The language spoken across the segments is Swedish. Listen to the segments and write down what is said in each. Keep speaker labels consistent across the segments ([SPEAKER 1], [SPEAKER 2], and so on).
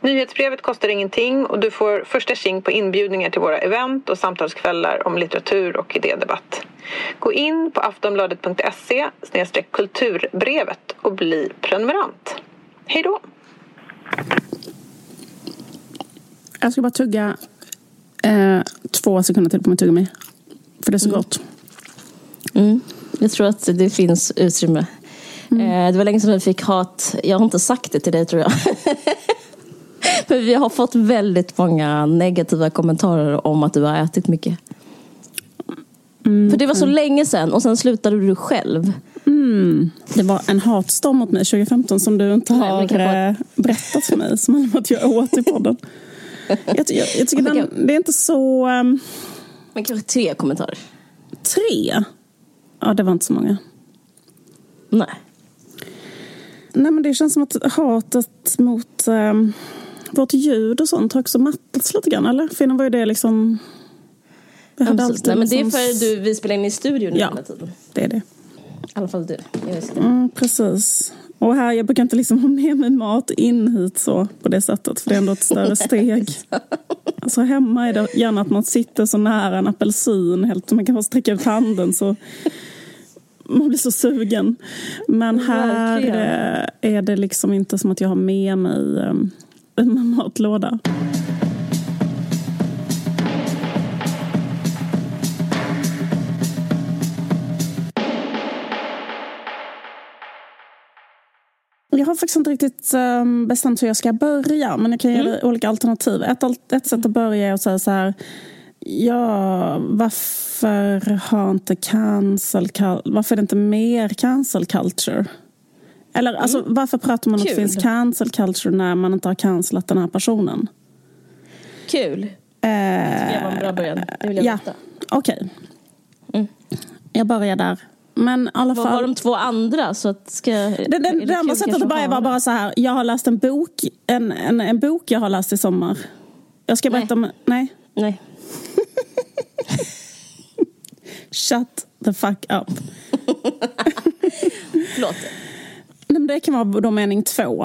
[SPEAKER 1] Nyhetsbrevet kostar ingenting och du får första tjing på inbjudningar till våra event och samtalskvällar om litteratur och idédebatt. Gå in på aftonbladet.se kulturbrevet och bli prenumerant. Hej då!
[SPEAKER 2] Jag ska bara tugga eh, två sekunder till på mitt tuggummi. För det är så mm. gott.
[SPEAKER 3] Mm. Jag tror att det finns utrymme. Mm. Eh, det var länge sedan vi fick hat. Jag har inte sagt det till dig tror jag. Men vi har fått väldigt många negativa kommentarer om att du har ätit mycket. Mm. För det var så länge sedan och sen slutade du själv.
[SPEAKER 2] Mm. Det var en hatstorm mot mig 2015 som du inte har Nej, eh, berättat för mig. Som handlar om att jag åt i podden. jag, jag, jag tycker den, det är inte så... Um...
[SPEAKER 3] Men kanske tre kommentarer?
[SPEAKER 2] Tre? Ja, det var inte så många.
[SPEAKER 3] Nej.
[SPEAKER 2] Nej, men det känns som att hatet mot um, vårt ljud och sånt har också mattats lite grann, eller? För var ju det liksom...
[SPEAKER 3] Vi hade alltid Nej, men det är liksom för du, vi spelar in i studion
[SPEAKER 2] ja,
[SPEAKER 3] hela tiden.
[SPEAKER 2] det är det. I
[SPEAKER 3] alla fall du.
[SPEAKER 2] Mm, precis. Och här, jag brukar inte liksom ha med mig mat in hit så på det sättet, för det är ändå ett större steg. Alltså hemma är det gärna att man sitter så nära en apelsin, helt, man kan bara sträcka ut handen så man blir så sugen. Men här är det liksom inte som att jag har med mig ehm, en matlåda. Jag har faktiskt inte riktigt um, bestämt hur jag ska börja, men jag kan mm. ge dig olika alternativ. Ett, ett sätt att börja är att säga så här, ja, varför har inte cancel, varför är det inte mer cancel culture? Eller mm. alltså, varför pratar man om att det finns cancel culture när man inte har cancelat den här personen?
[SPEAKER 3] Kul. Eh, det var en bra början. Det vill jag
[SPEAKER 2] ja, Okej. Okay. Mm. Jag börjar där. Men alla
[SPEAKER 3] Vad
[SPEAKER 2] fall...
[SPEAKER 3] var de två andra? Så att ska... Det,
[SPEAKER 2] det, det, andra sättet att börja var bara så här. Jag har läst en bok, en, en, en bok jag har läst i sommar. Jag ska berätta
[SPEAKER 3] nej.
[SPEAKER 2] om... Nej.
[SPEAKER 3] Nej.
[SPEAKER 2] Shut the fuck up.
[SPEAKER 3] Förlåt
[SPEAKER 2] det kan vara då mening två.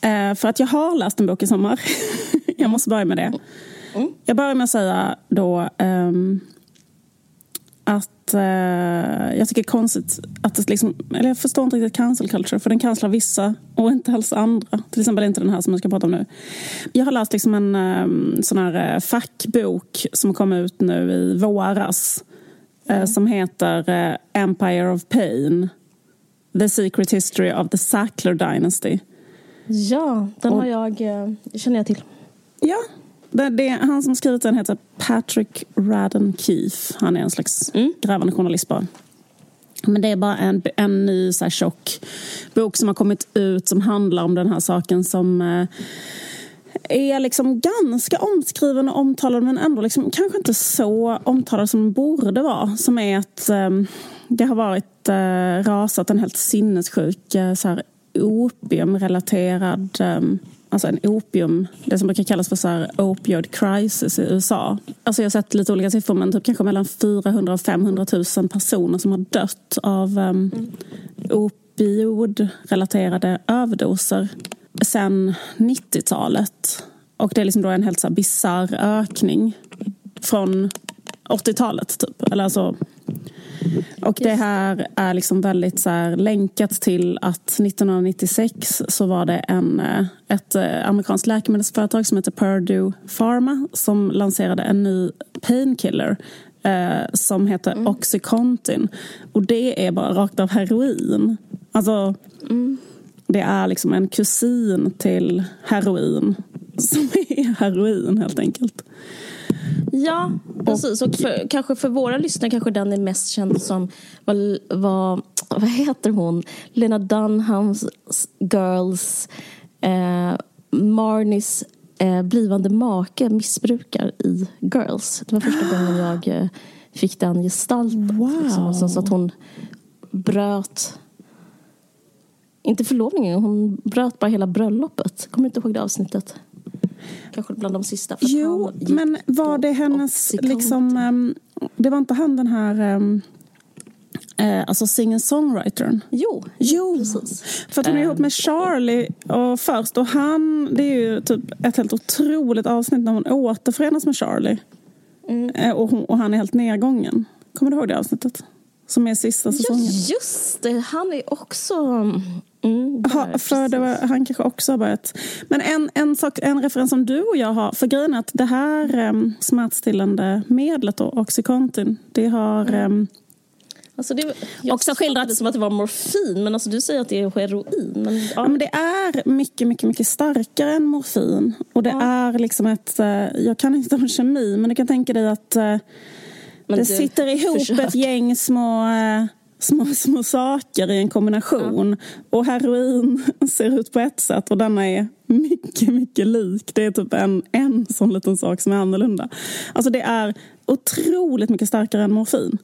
[SPEAKER 2] Eh, för att jag har läst en bok i sommar. jag måste börja med det. Jag börjar med att säga då um, att uh, jag tycker det är konstigt att det liksom, eller jag förstår inte riktigt cancel culture för den cancelar vissa och inte alls andra. Till exempel inte den här som jag ska prata om nu. Jag har läst liksom en um, sån här uh, fackbok som kom ut nu i våras mm. som heter Empire of Pain The Secret History of the Sackler Dynasty.
[SPEAKER 3] Ja, den har jag, eh, känner jag till.
[SPEAKER 2] Ja, det, det, han som skrivit den heter Patrick Radden Keefe. Han är en slags mm. grävande journalist bara. Men det är bara en, en ny så här, tjock bok som har kommit ut som handlar om den här saken som eh, är liksom ganska omskriven och omtalad men ändå liksom, kanske inte så omtalad som den borde vara. Som är att eh, det har varit eh, rasat en helt sinnessjuk eh, så här, opiumrelaterad eh, Alltså en opium, det som brukar kallas för så här opioid crisis i USA. Alltså jag har sett lite olika siffror men typ kanske mellan 400 och 500 000 personer som har dött av um, opioidrelaterade överdoser sen 90-talet. Och det är liksom då en helt så bisarr ökning från 80-talet typ. Eller alltså, och det här är liksom väldigt så här länkat till att 1996 så var det en, eh, ett eh, amerikanskt läkemedelsföretag som heter Purdue Pharma som lanserade en ny painkiller eh, som heter mm. Oxycontin. Och det är bara rakt av heroin. Alltså, mm. Det är liksom en kusin till heroin som är heroin helt enkelt.
[SPEAKER 3] Ja, precis. Och för, kanske för våra lyssnare kanske den är mest känd som vad, vad, vad heter hon? Lena Dunhams Girls eh, Marnies eh, blivande make missbrukar i Girls. Det var första gången jag eh, fick den gestalten.
[SPEAKER 2] Wow.
[SPEAKER 3] Liksom. så att hon bröt inte förlovningen, hon bröt bara hela bröllopet. Kommer du inte ihåg det avsnittet? Kanske bland de sista.
[SPEAKER 2] jo, men var det hennes... Liksom, um, det var inte han den här... Um, Eh, alltså singer-songwritern.
[SPEAKER 3] Jo,
[SPEAKER 2] jo,
[SPEAKER 3] precis.
[SPEAKER 2] För att hon är ihop med Charlie och först. Och han, det är ju typ ett helt otroligt avsnitt när hon återförenas med Charlie. Mm. Eh, och, hon, och han är helt nedgången. Kommer du ihåg det avsnittet? Som är sista säsongen.
[SPEAKER 3] Ja, just det. Han är också...
[SPEAKER 2] Mm, ha, för det var, han kanske också har börjat... Men en, en, sak, en referens som du och jag har. För grejen är att det här um, smärtstillande medlet, då, Oxycontin, det har... Um,
[SPEAKER 3] Alltså det, jag också skildrat det som att det var morfin, men alltså du säger att det är heroin. Men, ja.
[SPEAKER 2] ja men det är mycket, mycket, mycket starkare än morfin. Och det ja. är liksom ett... Eh, jag kan inte om kemi, men du kan tänka dig att eh, det sitter ihop försök. ett gäng små eh, små, små saker i en kombination. Ja. Och heroin ser ut på ett sätt och denna är mycket, mycket lik. Det är typ en, en sån liten sak som är annorlunda. Alltså det är otroligt mycket starkare än morfin.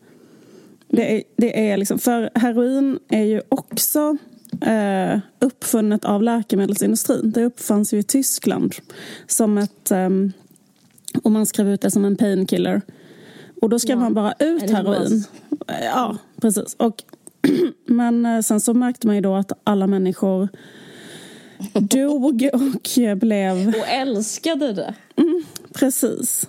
[SPEAKER 2] Det är, det är liksom, för heroin är ju också eh, uppfunnet av läkemedelsindustrin. Det uppfanns ju i Tyskland som ett... Eh, och man skrev ut det som en painkiller. Och då skrev ja. man bara ut heroin. Ja, precis. Och, men eh, sen så märkte man ju då att alla människor dog och blev...
[SPEAKER 3] Och älskade det.
[SPEAKER 2] Mm, precis.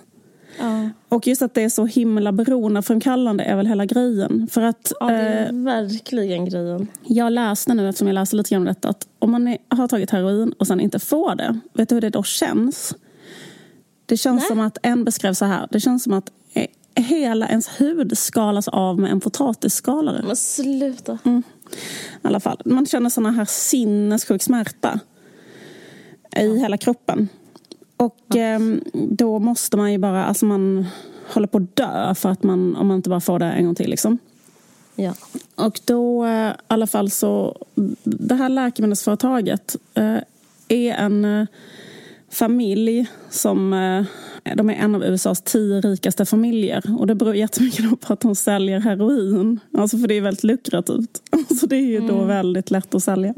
[SPEAKER 2] Ja. Och just att det är så himla beroendeframkallande är väl hela grejen. För att,
[SPEAKER 3] ja, det är eh, verkligen grejen.
[SPEAKER 2] Jag läste nu, eftersom jag läste lite grann om detta, att om man är, har tagit heroin och sen inte får det, vet du hur det då känns? Det känns Nej. som att, en beskrev så här, det känns som att hela ens hud skalas av med en potatisskalare.
[SPEAKER 3] Men sluta.
[SPEAKER 2] Mm. I alla fall. Man känner sån här sinnessjuk smärta i hela kroppen. Och ja. eh, då måste man ju bara, alltså man håller på att dö för att man, om man inte bara får det en gång till liksom.
[SPEAKER 3] Ja.
[SPEAKER 2] Och då eh, i alla fall så, det här läkemedelsföretaget eh, är en eh, familj som eh, de är en av USAs tio rikaste familjer. Och det beror jättemycket på att de säljer heroin. Alltså för det är väldigt lukrativt. Alltså det är ju mm. då väldigt lätt att sälja.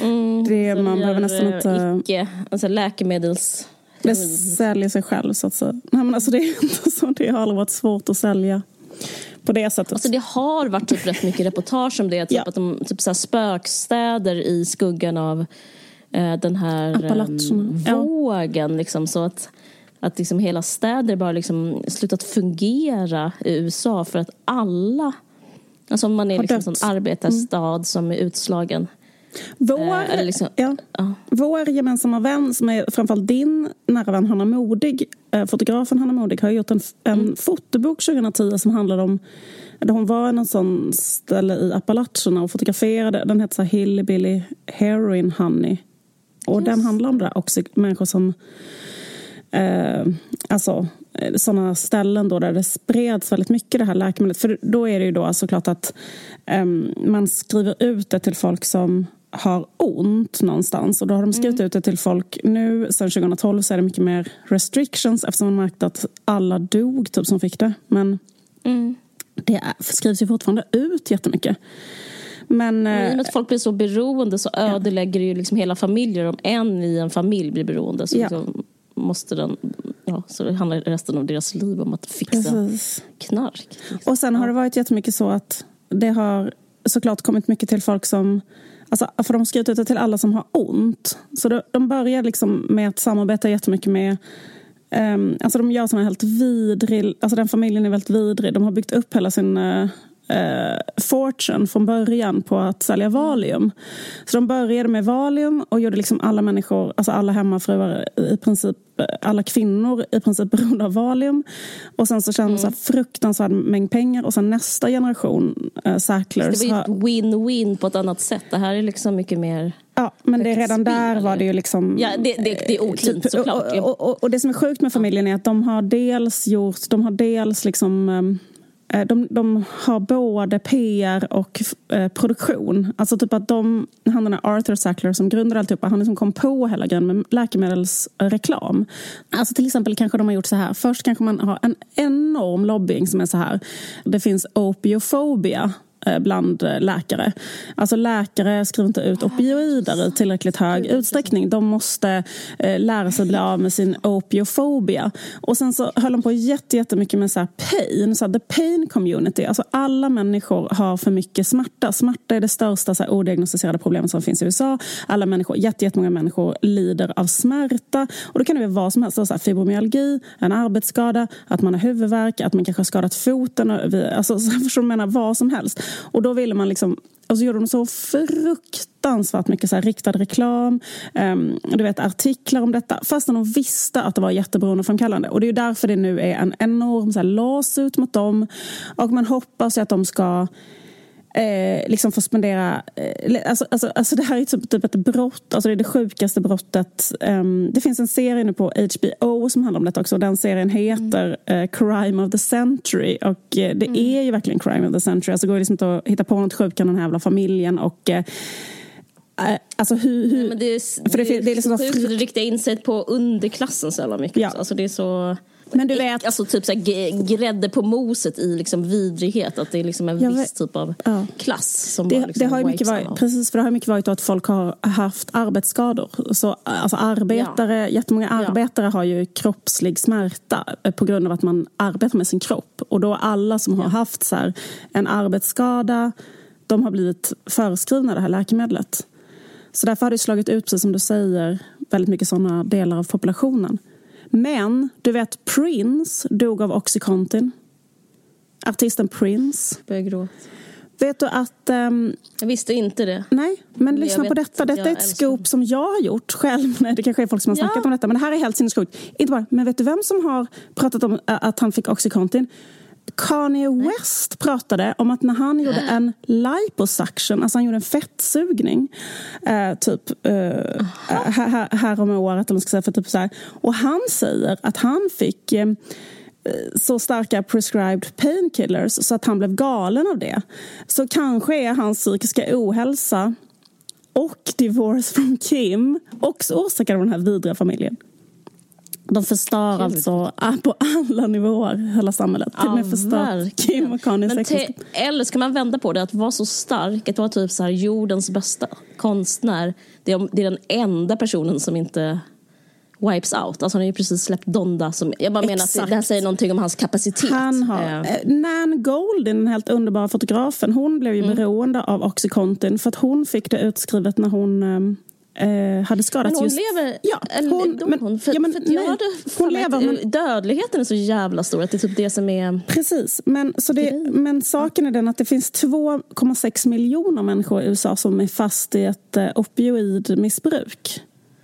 [SPEAKER 3] Mm, det, man behöver nästan inte... Icke, alltså läkemedels...
[SPEAKER 2] Det säljer sig själv så att säga. Nej, men alltså det är inte så. Det har aldrig varit svårt att sälja på det sättet.
[SPEAKER 3] Alltså det har varit typ rätt mycket reportage om det. Typ ja. att de, typ så spökstäder i skuggan av den här um, vågen. Ja. Liksom, så att att liksom hela städer bara liksom slutat fungera i USA för att alla, alltså om man är liksom en arbetarstad mm. som är utslagen.
[SPEAKER 2] Vår, eh, liksom, ja. Ja. Vår gemensamma vän, som är framförallt din nära vän Hanna Modig, eh, fotografen Hanna Modig, har gjort en, en mm. fotobok 2010 som handlade om där hon var i någon sån ställe i Appalacherna och fotograferade. Den heter så Hillbilly Heroin Honey. Och yes. den handlar om det där också, människor som eh, alltså, eh, sådana ställen då där det spreds väldigt mycket det här läkemedlet. För då är det ju då såklart att eh, man skriver ut det till folk som har ont någonstans. Och då har de skrivit mm. ut det till folk. Nu sen 2012 så är det mycket mer restrictions eftersom man märkte att alla dog typ som fick det. Men mm. det skrivs ju fortfarande ut jättemycket. Men,
[SPEAKER 3] Men I och med att folk blir så beroende så ödelägger det ju liksom hela familjer. Om en i en familj blir beroende så liksom måste den, ja, så det handlar resten av deras liv om att fixa Precis. knark.
[SPEAKER 2] Och sen har det varit jättemycket så att det har såklart kommit mycket till folk som Alltså, för de skrivit ut det till alla som har ont. Så de, de börjar liksom med att samarbeta jättemycket med um, Alltså de gör såna helt vidrig, alltså den familjen är väldigt vidrig. De har byggt upp hela sin uh, eh, fortune från början på att sälja Valium. Så de började med Valium och gjorde liksom alla människor, alltså alla hemmafruar i princip, alla kvinnor i princip beroende av Valium. Och sen så tjänade de mm. så fruktansvärd mängd pengar och sen nästa generation äh, Sacklers.
[SPEAKER 3] Det var ju ett win-win på ett annat sätt. Det här är liksom mycket mer
[SPEAKER 2] Ja, men det, redan där var det ju liksom...
[SPEAKER 3] Ja, det, det, det är oklint typ, såklart.
[SPEAKER 2] Och, och, och, det som är sjukt med familjen är att de har dels gjort, de har dels liksom um, Eh, Eh, de, de har både PR och eh, produktion. Alltså typ att de, han den här Arthur Sackler som grundade alltihopa, han liksom kom på hela grejen med läkemedelsreklam. Alltså till exempel kanske de har gjort så här. Först kanske man har en enorm lobbying som är så här. Det finns opiofobia Eh, bland läkare. Alltså läkare skriver inte ut opioider i tillräckligt hög utsträckning. De måste eh, lära sig bli av med sin opiofobia. Och sen så höll de på jättemycket med så här pain, så här, the pain community. Alltså alla människor har för mycket smärta. Smärta är det största så här, odiagnostiserade problemet som finns i USA. Alla människor, jättemånga människor lider av smärta. Och då kan det vara vad som helst. Alltså, så här, fibromyalgi, en arbetsskada, att man har huvudvärk, att man kanske har skadat foten. Alltså, så jag menar, vad som helst. Och då ville man liksom och så gjorde de så fruktansvärt mycket så här riktad reklam, um, du vet artiklar om detta, fastän de visste att det var jätteberoendeframkallande. Och det är därför det nu är en enorm så här, lawsuit mot dem. Och man hoppas att de ska eh, liksom få spendera... Eh, alltså, alltså, alltså det här är typ, typ ett brott, alltså det är det sjukaste brottet. Um, det finns en serie nu på HBO som handlar om detta också. Den serien heter mm. eh, Crime of the Century. Och eh, det mm. är ju verkligen Crime of the Century. Alltså det går liksom inte att hitta på något sjukt än den här jävla familjen. Och, eh, eh, Alltså hur... hur
[SPEAKER 3] Nej, det är, för det, det, det är liksom sjukt att rikta in sig på underklassen så jävla mycket. Ja. Alltså det är så... Men du vet... Alltså typ så här, grädde på moset i liksom vidrighet. Att det är liksom en viss vet, typ av ja. klass som
[SPEAKER 2] det,
[SPEAKER 3] liksom
[SPEAKER 2] det har mycket varit, Precis, för det har mycket varit att folk har haft arbetsskador. Så, alltså arbetare, ja. Jättemånga arbetare ja. har ju kroppslig smärta på grund av att man arbetar med sin kropp. Och då alla som har haft så här, en arbetsskada, de har blivit förskrivna det här läkemedlet. Så därför har det slagit ut, precis som du säger, väldigt mycket sådana delar av populationen. Men du vet, Prince dog av Oxycontin. Artisten Prince.
[SPEAKER 3] Börjar gråta.
[SPEAKER 2] Vet du att... Um,
[SPEAKER 3] jag visste inte det.
[SPEAKER 2] Nej, men lyssna på detta. Detta är ett scoop som jag har gjort själv. Nej, det kanske är folk som har snackat ja. om detta. Men det här är helt sinnessjukt. Inte bara, men vet du vem som har pratat om att han fick Oxycontin? Kanye West pratade om att när han gjorde en liposuction, alltså han gjorde en fettsugning, eh, typ eh, här, här om året, eller man ska säga, för typ så här, och han säger att han fick eh, så starka prescribed painkillers så att han blev galen av det. Så kanske är hans psykiska ohälsa och divorce från Kim också orsakad av den här vidriga familjen. De förstör Gud. alltså på alla nivåer hela samhället. Till och med förstör Kim och Kanyes
[SPEAKER 3] Eller ska man vända på det, att vara så stark, att vara typ så här, jordens bästa konstnär. Det är, det är den enda personen som inte wipes out. Alltså han har ju precis släppt Donda. Som, jag bara menar att det, här säger någonting om hans kapacitet.
[SPEAKER 2] Han har, eh. eh Nan Goldin, den helt underbara fotografen, hon blev ju mm. beroende av Oxycontin för att hon fick det utskrivet när hon eh, hade skadats
[SPEAKER 3] men hon
[SPEAKER 2] just...
[SPEAKER 3] lever? Ja, hon, men, hon, för, ja, men, för nej, hon lever, men, dödligheten är så jävla stor att det är typ det som är...
[SPEAKER 2] Precis, men, så det, men saken är den att det finns 2,6 miljoner människor i USA som är fast i ett eh, opioidmissbruk.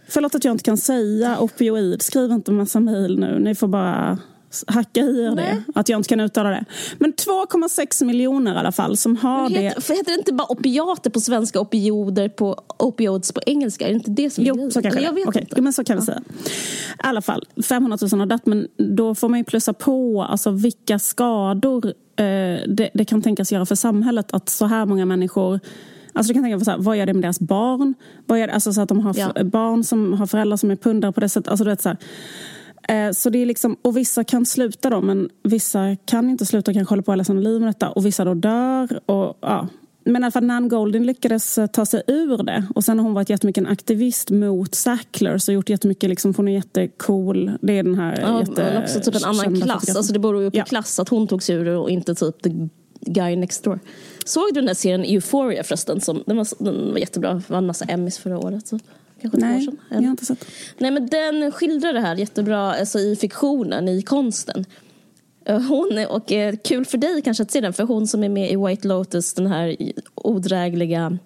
[SPEAKER 2] Förlåt att jag inte kan säga opioid, skriv inte massa mejl nu, ni får bara hacka i er det, att jag inte kan uttala det. Men 2,6 miljoner i alla fall som har
[SPEAKER 3] heter,
[SPEAKER 2] det.
[SPEAKER 3] För heter det inte bara opiater på svenska, opioider på opioids på engelska? Är det inte det som
[SPEAKER 2] är Jo, så kanske jag vet okay. inte. Jo, men så kan vi säga. I alla fall, 500 000 har dött, men då får man ju plussa på alltså, vilka skador eh, det, det, kan tänkas göra för samhället att så här många människor Alltså du kan tänka på så här, vad gör det med deras barn? Vad gör, alltså så att de har ja. barn som har föräldrar som är pundare på det sättet. Alltså du vet så här, så det är liksom, och vissa kan sluta då, men vissa kan inte sluta och kanske håller på hela sina liv med detta. Och vissa då dör. Och, ja. Men i alla fall Nan Goldin lyckades eh, ta sig ur det. Och sen har hon varit jättemycket en aktivist mot Sacklers och gjort jättemycket, liksom, hon är jättecool. Det är den här
[SPEAKER 3] ja,
[SPEAKER 2] jätte...
[SPEAKER 3] också typ en annan klass. Alltså det beror ju på ja. klass att hon tog sig ur det och inte typ the guy next door. Såg du den där serien Euphoria förresten? Som, den, var, den var jättebra, vann massa Emmys förra året. Typ
[SPEAKER 2] kanske Nej, två år sedan. jag har inte sett.
[SPEAKER 3] Nej, men den skildrar det här jättebra alltså, i fiktionen, i konsten. Eh, hon, och eh, kul för dig kanske att se den, för hon som är med i White Lotus, den här odrägliga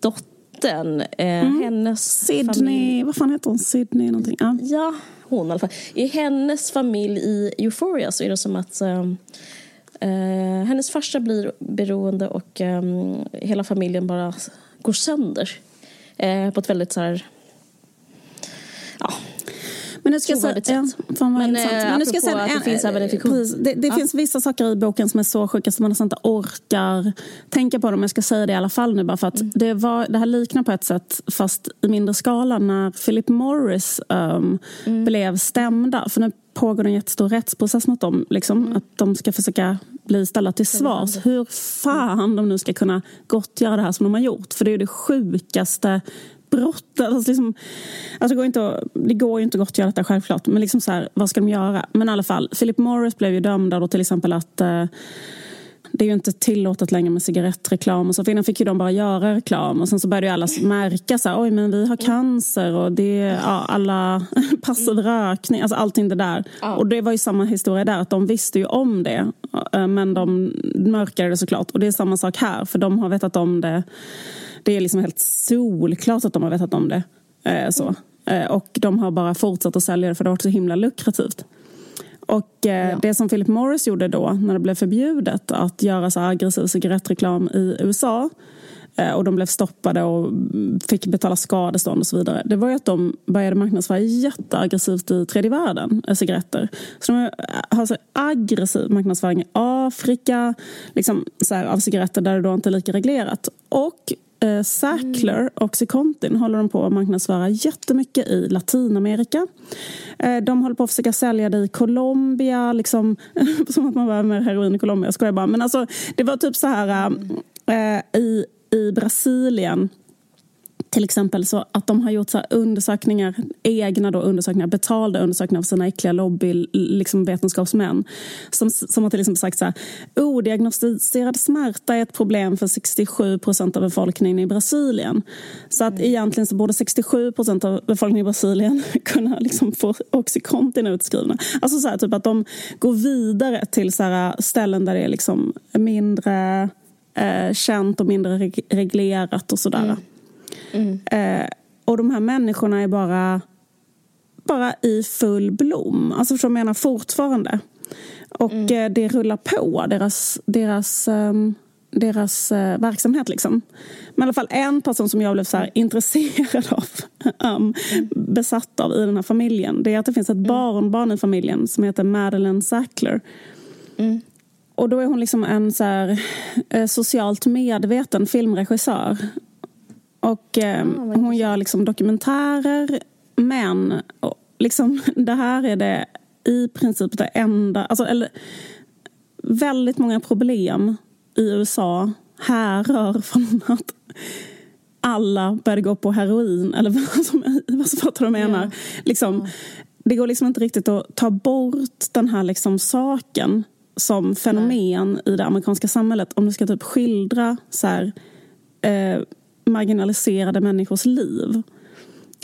[SPEAKER 3] dottern, eh, mm. hennes
[SPEAKER 2] Sydney, familj... vad fan heter hon? Sydney någonting? Ja.
[SPEAKER 3] ja, hon i alla fall. I hennes familj i Euphoria så är det som att um, uh, hennes farsa blir beroende och um, hela familjen bara går sönder eh, på ett väldigt så här, ja,
[SPEAKER 2] men nu ska jag säga, ja, fan vad men, eh, men nu ska jag säga
[SPEAKER 3] att det finns även en fiktion.
[SPEAKER 2] Precis, det, det ja. finns vissa saker i boken som är så sjuka som man nästan inte orkar tänka på dem. Jag ska säga det i alla fall nu bara för att mm. det, var, det här liknar på ett sätt fast i mindre skala när Philip Morris um, mm. blev stämda. För nu pågår en jättestor rättsprocess mot dem. Liksom, mm. Att de ska försöka bli ställda till svars. Hur fan de nu ska kunna gottgöra det här som de har gjort. För det är det sjukaste brottet. Alltså liksom, alltså det, går inte att, det går ju inte att gottgöra detta självklart. Men liksom så här, vad ska de göra? Men i alla fall, Philip Morris blev ju dömd då till exempel att eh, det är ju inte tillåtet längre med cigarettreklam. Och så, för innan fick ju de bara göra reklam och sen så började ju alla märka så här, oj men vi har cancer och det ja, alla passiv rökning, alltså allting det där. Ja. Och det var ju samma historia där, att de visste ju om det eh, men de mörkade det såklart. Och det är samma sak här, för de har vetat om det. Det är liksom helt solklart att de har vetat om det. Eh, så. Mm. Och de har bara fortsatt att sälja det för det har varit så himla lukrativt. Och eh, ja. det som Philip Morris gjorde då när det blev förbjudet att göra så aggressiv cigarettreklam i USA eh, och de blev stoppade och fick betala skadestånd och så vidare. Det var ju att de började marknadsföra jätteaggressivt i tredje världen, äh, cigaretter. Så de har så aggressiv marknadsföring i Afrika liksom så här, av cigaretter där det då inte är lika reglerat. Och Eh, Sackler mm. Oxycontin håller de på att marknadsföra jättemycket i Latinamerika. Eh, de håller på att försöka sälja det i Colombia, liksom, som att man var med heroin i Colombia, jag skojar bara. Men alltså, det var typ så här eh, i, i Brasilien till exempel så att de har gjort så undersökningar, egna då undersökningar, betalda undersökningar av sina äckliga lobby liksom vetenskapsmän. Som, som har till exempel sagt så här, odiagnostiserad smärta är ett problem för 67 procent av befolkningen i Brasilien. Så att mm. egentligen så borde 67 procent av befolkningen i Brasilien kunna liksom få Oxycontin utskrivna. Alltså så här, typ att de går vidare till så här ställen där det är liksom mindre eh, känt och mindre reglerat och sådär. Mm. Mm. Eh, och de här människorna är bara, bara i full blom. Alltså för jag menar fortfarande. Och mm. eh, det rullar på, deras, deras, um, deras uh, verksamhet. Liksom. Men i alla fall en person som jag blev så intresserad av, um, mm. besatt av i den här familjen. Det är att det finns ett mm. barnbarn i familjen som heter Madeleine Sackler. Mm. Och då är hon liksom en så här, eh, socialt medveten filmregissör. Och eh, ah, hon gör liksom dokumentärer. Men liksom, det här är det i princip det enda... Alltså, eller, väldigt många problem i USA härrör från att alla började gå på heroin. Eller vad som, vad fattar du menar? Yeah. Liksom, mm. Det går liksom inte riktigt att ta bort den här liksom saken som fenomen Nej. i det amerikanska samhället. Om du ska typ skildra så här, eh, marginaliserade människors liv.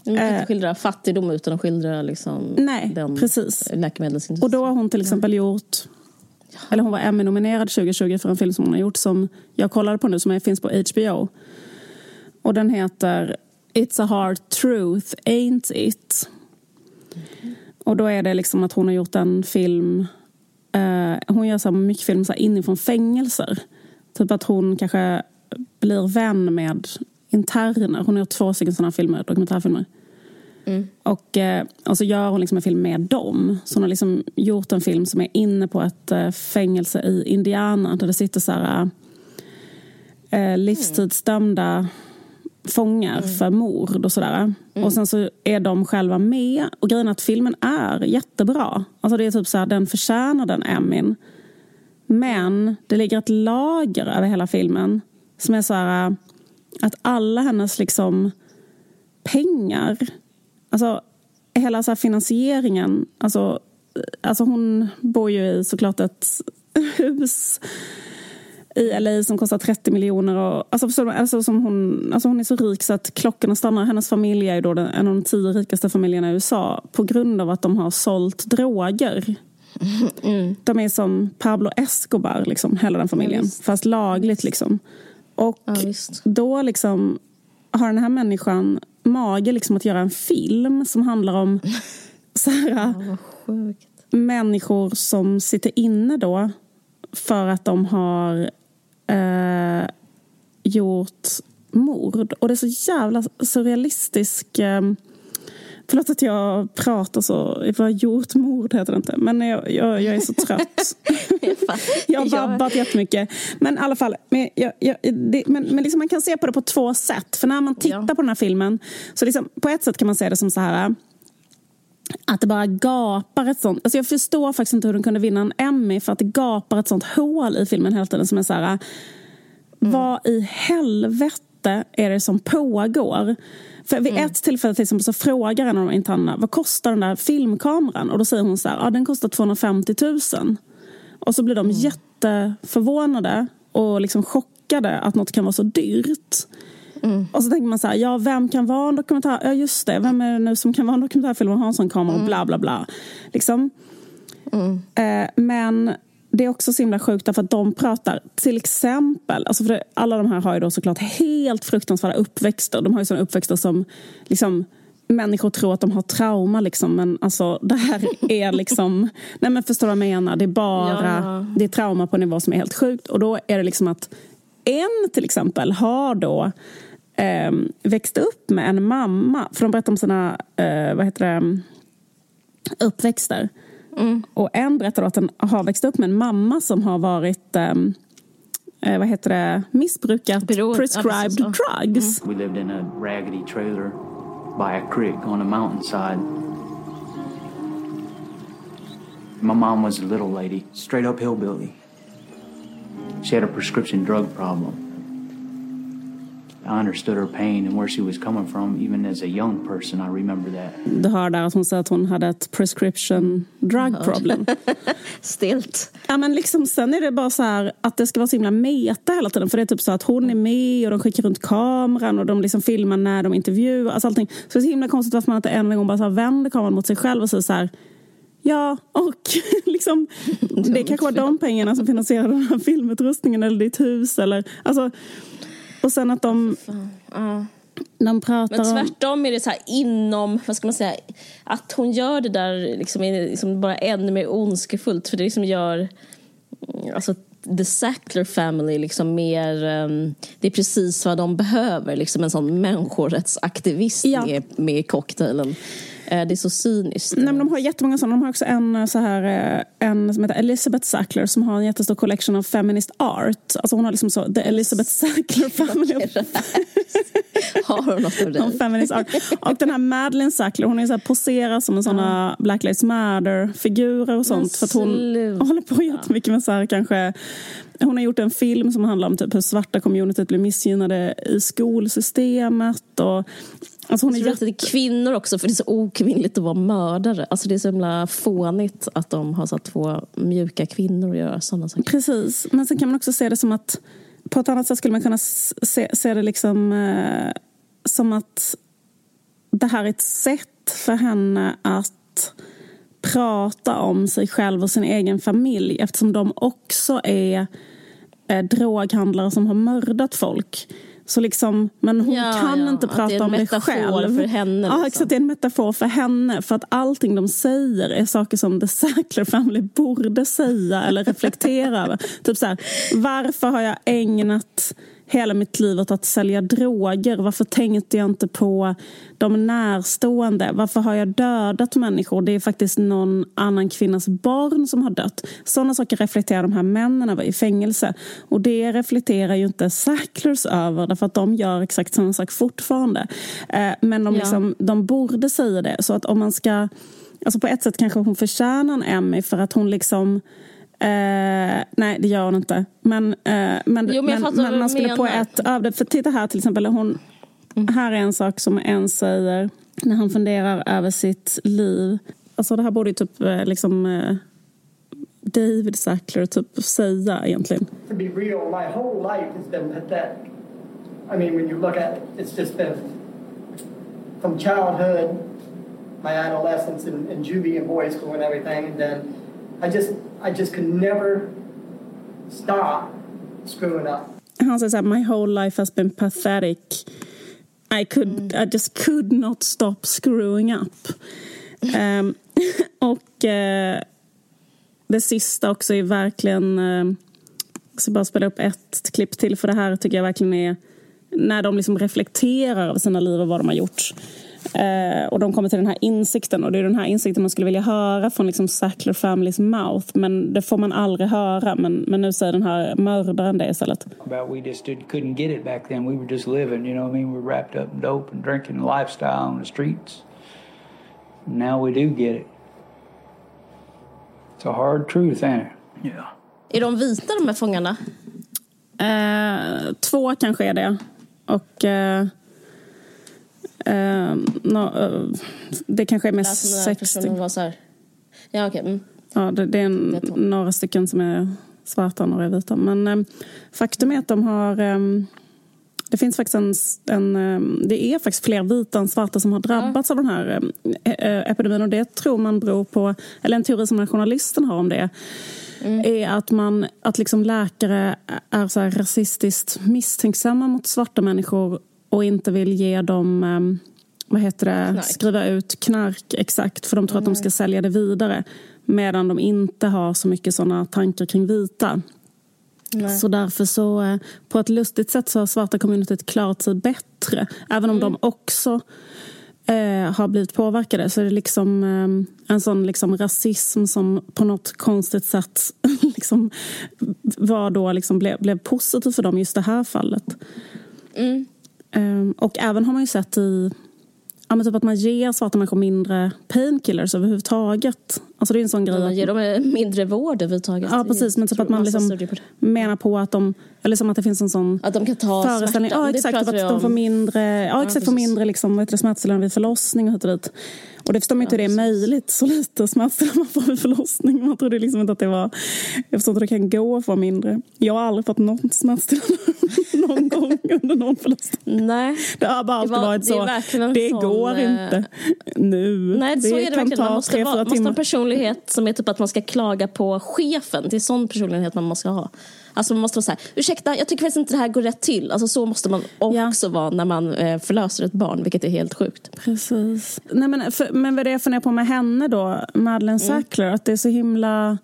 [SPEAKER 2] Man
[SPEAKER 3] kan inte eh, skildra fattigdom utan att skildra liksom
[SPEAKER 2] Nej, den precis.
[SPEAKER 3] läkemedelsindustrin.
[SPEAKER 2] Och då har hon till exempel gjort eller hon var Emmy-nominerad 2020 för en film som hon har gjort som jag kollade på nu som finns på HBO. Och den heter It's a hard truth, ain't it? Mm. Och då är det liksom att hon har gjort en film eh, Hon gör så mycket film så inifrån fängelser. Typ att hon kanske blir vän med interner. Hon har gjort två stycken sådana filmer, dokumentärfilmer. Mm. Och, eh, och så gör hon liksom en film med dem. Så hon har liksom gjort en film som är inne på ett eh, fängelse i Indiana där det sitter så här, eh, livstidsdömda fångar mm. för mord och sådär. Mm. Och sen så är de själva med. Och grejen är att filmen är jättebra. Alltså det är typ så här, den förtjänar den Emin. Men det ligger ett lager över hela filmen som är så här att alla hennes liksom pengar, alltså hela så finansieringen, alltså, alltså hon bor ju i såklart ett hus i LA som kostar 30 miljoner. Och, alltså, alltså, som hon, alltså hon är så rik så att klockorna stannar. Hennes familj är då den, en av de tio rikaste familjerna i USA på grund av att de har sålt droger. Mm. De är som Pablo Escobar, liksom, hela den familjen. Ja, fast lagligt. liksom. Och ja, då liksom har den här människan mage liksom att göra en film som handlar om så här, ja, människor som sitter inne då för att de har eh, gjort mord. Och det är så jävla surrealistisk eh, Förlåt att jag pratar så. Vad gjort mord heter det inte. Men jag, jag, jag är så trött. jag har babbat jättemycket. Men i alla fall. Men, jag, jag, det, men, men liksom man kan se på det på två sätt. För när man tittar på den här filmen. Så liksom, på ett sätt kan man se det som så här. att det bara gapar ett sånt... Alltså jag förstår faktiskt inte hur den kunde vinna en Emmy för att det gapar ett sånt hål i filmen hela tiden som är så här... Mm. Vad i helvete är det som pågår? För vid mm. ett tillfälle till exempel så frågar en av de internerna vad kostar den där filmkameran? Och då säger hon så här, ja den kostar 250 000. Och så blir de mm. jätteförvånade och liksom chockade att något kan vara så dyrt. Mm. Och så tänker man så här, ja vem kan vara en dokumentär... Ja just det, vem är det nu som kan vara en dokumentärfilm och ha en sån kamera och mm. bla bla bla. Liksom. Mm. Eh, men det är också så himla sjukt därför att de pratar till exempel, alltså för alla de här har ju då såklart helt fruktansvärda uppväxter. De har ju sådana uppväxter som liksom människor tror att de har trauma liksom, men alltså det här är liksom, nej men förstår du vad jag menar? Det är bara, ja. det är trauma på en nivå som är helt sjukt och då är det liksom att en till exempel har då eh, växt upp med en mamma, för de berättar om sina, eh, vad heter det, uppväxter. Mm. Och en berättar att den har växt upp med en mamma som har varit eh, vad heter det, missbrukat Beroende. prescribed ja, drugs.
[SPEAKER 4] Mm. We lived in a raggedy trailer by a creek on a mountainside. My mom was a little lady, straight up hillbilly. She had a prescription drug problem.
[SPEAKER 2] Du hör där att hon säger att hon hade ett prescription drug problem.
[SPEAKER 3] Stilt.
[SPEAKER 2] Ja men liksom sen är det bara så här att det ska vara så himla meta hela tiden. För det är typ så att hon är med och de skickar runt kameran och de liksom filmar när de intervjuar. Alltså allting. Så det är så himla konstigt varför man inte en gång bara så här vänder kameran mot sig själv och säger så här Ja, och liksom, det kanske var de pengarna som finansierade den här filmutrustningen eller ditt hus. Eller, alltså, och sen att de... Ja. De pratar
[SPEAKER 3] Men tvärtom är det så inom, vad ska man säga, att hon gör det där liksom är liksom bara ännu mer ondskefullt för det liksom gör, alltså the Sackler family liksom mer, um, det är precis vad de behöver, liksom en sån människorättsaktivist ja. med, med cocktailen. Eh, det är så cyniskt.
[SPEAKER 2] Nej, men de har jättemånga sådana. De har också en, eh, så här, eh, en som heter Elizabeth Sackler som har en jättestor collection av feminist art. Alltså hon har liksom så, The Elizabeth Sackler family.
[SPEAKER 3] har hon något av det?
[SPEAKER 2] feminist art. Och den här Madeleine Sackler, hon är så här, poserar som en såna ja. Black Lives Matter-figurer och sånt. För att hon håller på jättemycket med så här kanske hon har gjort en film som handlar om typ hur svarta communityt blir missgynnade i skolsystemet. Och,
[SPEAKER 3] alltså hon är jätte... det kvinnor också, för det är så okvinnligt att vara mördare. Alltså det är så himla fånigt att de har så två mjuka kvinnor att göra sådana saker.
[SPEAKER 2] Precis, men sen kan man också se det som att på ett annat sätt skulle man kunna se, se det liksom eh, som att det här är ett sätt för henne att prata om sig själv och sin egen familj eftersom de också är eh, droghandlare som har mördat folk. Så liksom, men hon ja, kan ja, inte prata om det själv.
[SPEAKER 3] För henne, liksom.
[SPEAKER 2] Ja, exakt. Det är en metafor för henne. För att allting de säger är saker som The Sackler Family borde säga eller reflektera över. Typ så här, varför har jag ägnat hela mitt liv åt att sälja droger? Varför tänkte jag inte på de närstående? Varför har jag dödat människor? Det är faktiskt någon annan kvinnas barn som har dött. Sådana saker reflekterar de här männen över i fängelse. Och det reflekterar ju inte Sacklers över därför att de gör exakt samma sak fortfarande. Eh, men de, liksom, ja. de borde säga det. Så att om man ska... Alltså på ett sätt kanske hon förtjänar en Emmy för att hon liksom Eh, nej, det gör hon inte. Men, eh, men, jo, men, men, men man skulle på ett av det. För titta här till exempel. Hon, mm. Här är en sak som en säger när han funderar över sitt liv. Alltså det här borde ju typ eh, liksom eh, David Sackler typ säga egentligen.
[SPEAKER 5] To be real, my whole life has been pathetic. I mean when you look at it, it's just been from childhood, my adolescence and, and juvie and boys school and everything and then i just I just could never stop screwing up.
[SPEAKER 2] Han säger så här, my whole life has been pathetic. I, could, mm. I just could not stop screwing up. um, och uh, det sista också är verkligen... Uh, jag ska bara spela upp ett klipp till för det här tycker jag verkligen är när de liksom reflekterar över sina liv och vad de har gjort. Eh, och de kommer till den här insikten och det är den här insikten man skulle vilja höra från liksom Sackler Families mouth men det får man aldrig höra men, men nu säger den här mördaren det istället.
[SPEAKER 6] we just did, couldn't get it back then. We were just living, you know I mean? We were wrapped up in dope and drinking and lifestyle on the streets. Now we do get it. It's a hard truth, ain't it?
[SPEAKER 4] Yeah.
[SPEAKER 3] Är de vita de här fångarna?
[SPEAKER 2] Eh, två kanske är det. Och eh, eh, no, eh, det kanske är mest
[SPEAKER 3] Alltså,
[SPEAKER 2] sex
[SPEAKER 3] personen
[SPEAKER 2] stycken.
[SPEAKER 3] var så här. Ja, okej. Mm.
[SPEAKER 2] Ja, det, det är en,
[SPEAKER 3] hon.
[SPEAKER 2] några stycken som är svarta och några är vita. Men eh, faktum är att de har... Eh, det finns faktiskt en... en eh, det är faktiskt fler vita än svarta som har drabbats av den här eh, eh, epidemin. Och det tror man beror på... Eller en teori som den journalisten har om det är att, man, att liksom läkare är så rasistiskt misstänksamma mot svarta människor och inte vill ge dem eh, vad heter det,
[SPEAKER 3] Knark.
[SPEAKER 2] skriva ut knark exakt för de tror att de ska sälja det vidare medan de inte har så mycket såna tankar kring vita. Så därför så, eh, på ett lustigt sätt så har svarta communityt klarat sig bättre. Även om de också eh, har blivit påverkade så är det liksom eh, en sån liksom rasism som på något konstigt sätt liksom var då liksom blev, blev positiv för dem i just det här fallet. Eh, och även har man ju sett i Ja, men typ att man ger svarta människor mindre painkillers överhuvudtaget. Alltså det är en sån grej.
[SPEAKER 3] Man ger dem eh, mindre vård överhuvudtaget.
[SPEAKER 2] Ja, precis. Men typ att man liksom
[SPEAKER 3] på
[SPEAKER 2] menar på att de... Eller som att det finns en sån
[SPEAKER 3] Att de kan ta
[SPEAKER 2] föreställning.
[SPEAKER 3] smärtan.
[SPEAKER 2] Ja, exakt.
[SPEAKER 3] pratar
[SPEAKER 2] Att de får mindre, ja, exakt, får
[SPEAKER 3] precis.
[SPEAKER 2] mindre liksom, smärtstillande vid förlossning och hit och dit. Och det förstår man inte hur det är möjligt. Så lite smärtstillande man får vid förlossning. Man trodde liksom inte att det var... Jag förstår inte hur det kan gå att få mindre. Jag har aldrig fått något smärtstillande någon gång under någon förlossning.
[SPEAKER 3] Nej.
[SPEAKER 2] Det har bara alltid
[SPEAKER 3] Det var-
[SPEAKER 2] varit
[SPEAKER 3] det är
[SPEAKER 2] så. Det
[SPEAKER 3] sån,
[SPEAKER 2] går
[SPEAKER 3] eh,
[SPEAKER 2] inte nu.
[SPEAKER 3] Nej, så är det
[SPEAKER 2] kan
[SPEAKER 3] verkligen. Man måste,
[SPEAKER 2] tre,
[SPEAKER 3] vara, måste ha en personlighet som är typ att man ska klaga på chefen. Det är sån personlighet man måste ha. Alltså man måste vara så här, ursäkta, jag tycker faktiskt inte det här går rätt till. Alltså så måste man också vara när man eh, förlöser ett barn, vilket är helt sjukt.
[SPEAKER 2] Precis. Nej, men, för, men vad det jag funderar på med henne då, Madeleine Sackler, att det är så himla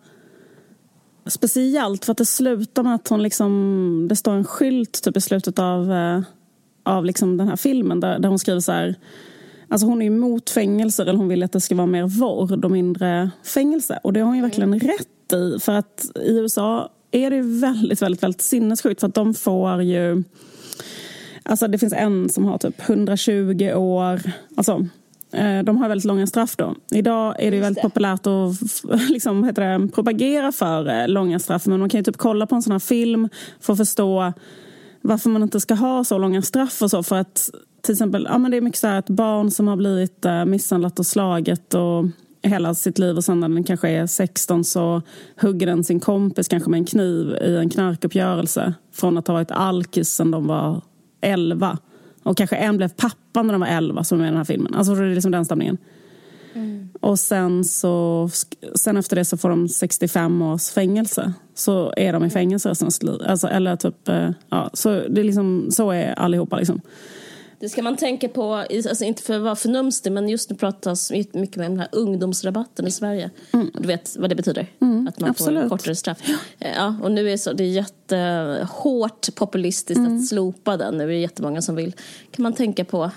[SPEAKER 2] speciellt för att det slutar med att hon liksom, det står en skylt typ i slutet av, eh, av liksom den här filmen där, där hon skriver så här Alltså hon är emot fängelser, eller hon vill att det ska vara mer vård och mindre fängelse. Och det har hon ju verkligen rätt i. För att i USA är det ju väldigt, väldigt, väldigt sinnessjukt. För att de får ju... Alltså det finns en som har typ 120 år. Alltså, eh, de har väldigt långa straff då. Idag är det ju väldigt populärt att liksom, heter det, propagera för eh, långa straff. Men man kan ju typ kolla på en sån här film för att förstå varför man inte ska ha så långa straff och så. För att till exempel, ja men det är mycket så här ett barn som har blivit eh, misshandlat och slaget och hela sitt liv och sen när den kanske är 16 så hugger den sin kompis kanske med en kniv i en knarkuppgörelse från att ha varit alkis sen de var 11. Och kanske en blev pappa när de var 11 som är med i den här filmen. Alltså det är liksom den stämningen. Och sen, så, sen efter det så får de 65 års fängelse. Så är de i fängelse resten av sitt liv. Alltså, eller typ, eh, ja, så, det är liksom, så är allihopa. Liksom.
[SPEAKER 3] Det ska man tänka på, alltså inte för att vara förnumstig, men just nu pratas mycket med den här ungdomsrabatten i Sverige. Du vet vad det betyder? att man får
[SPEAKER 2] Mm. absolut.
[SPEAKER 3] kortare straff. Ja, och nu är så, det är jättehårt populistiskt
[SPEAKER 2] Mm.
[SPEAKER 3] att slopa den. Nu är det jättemånga som vill. kan man tänka på.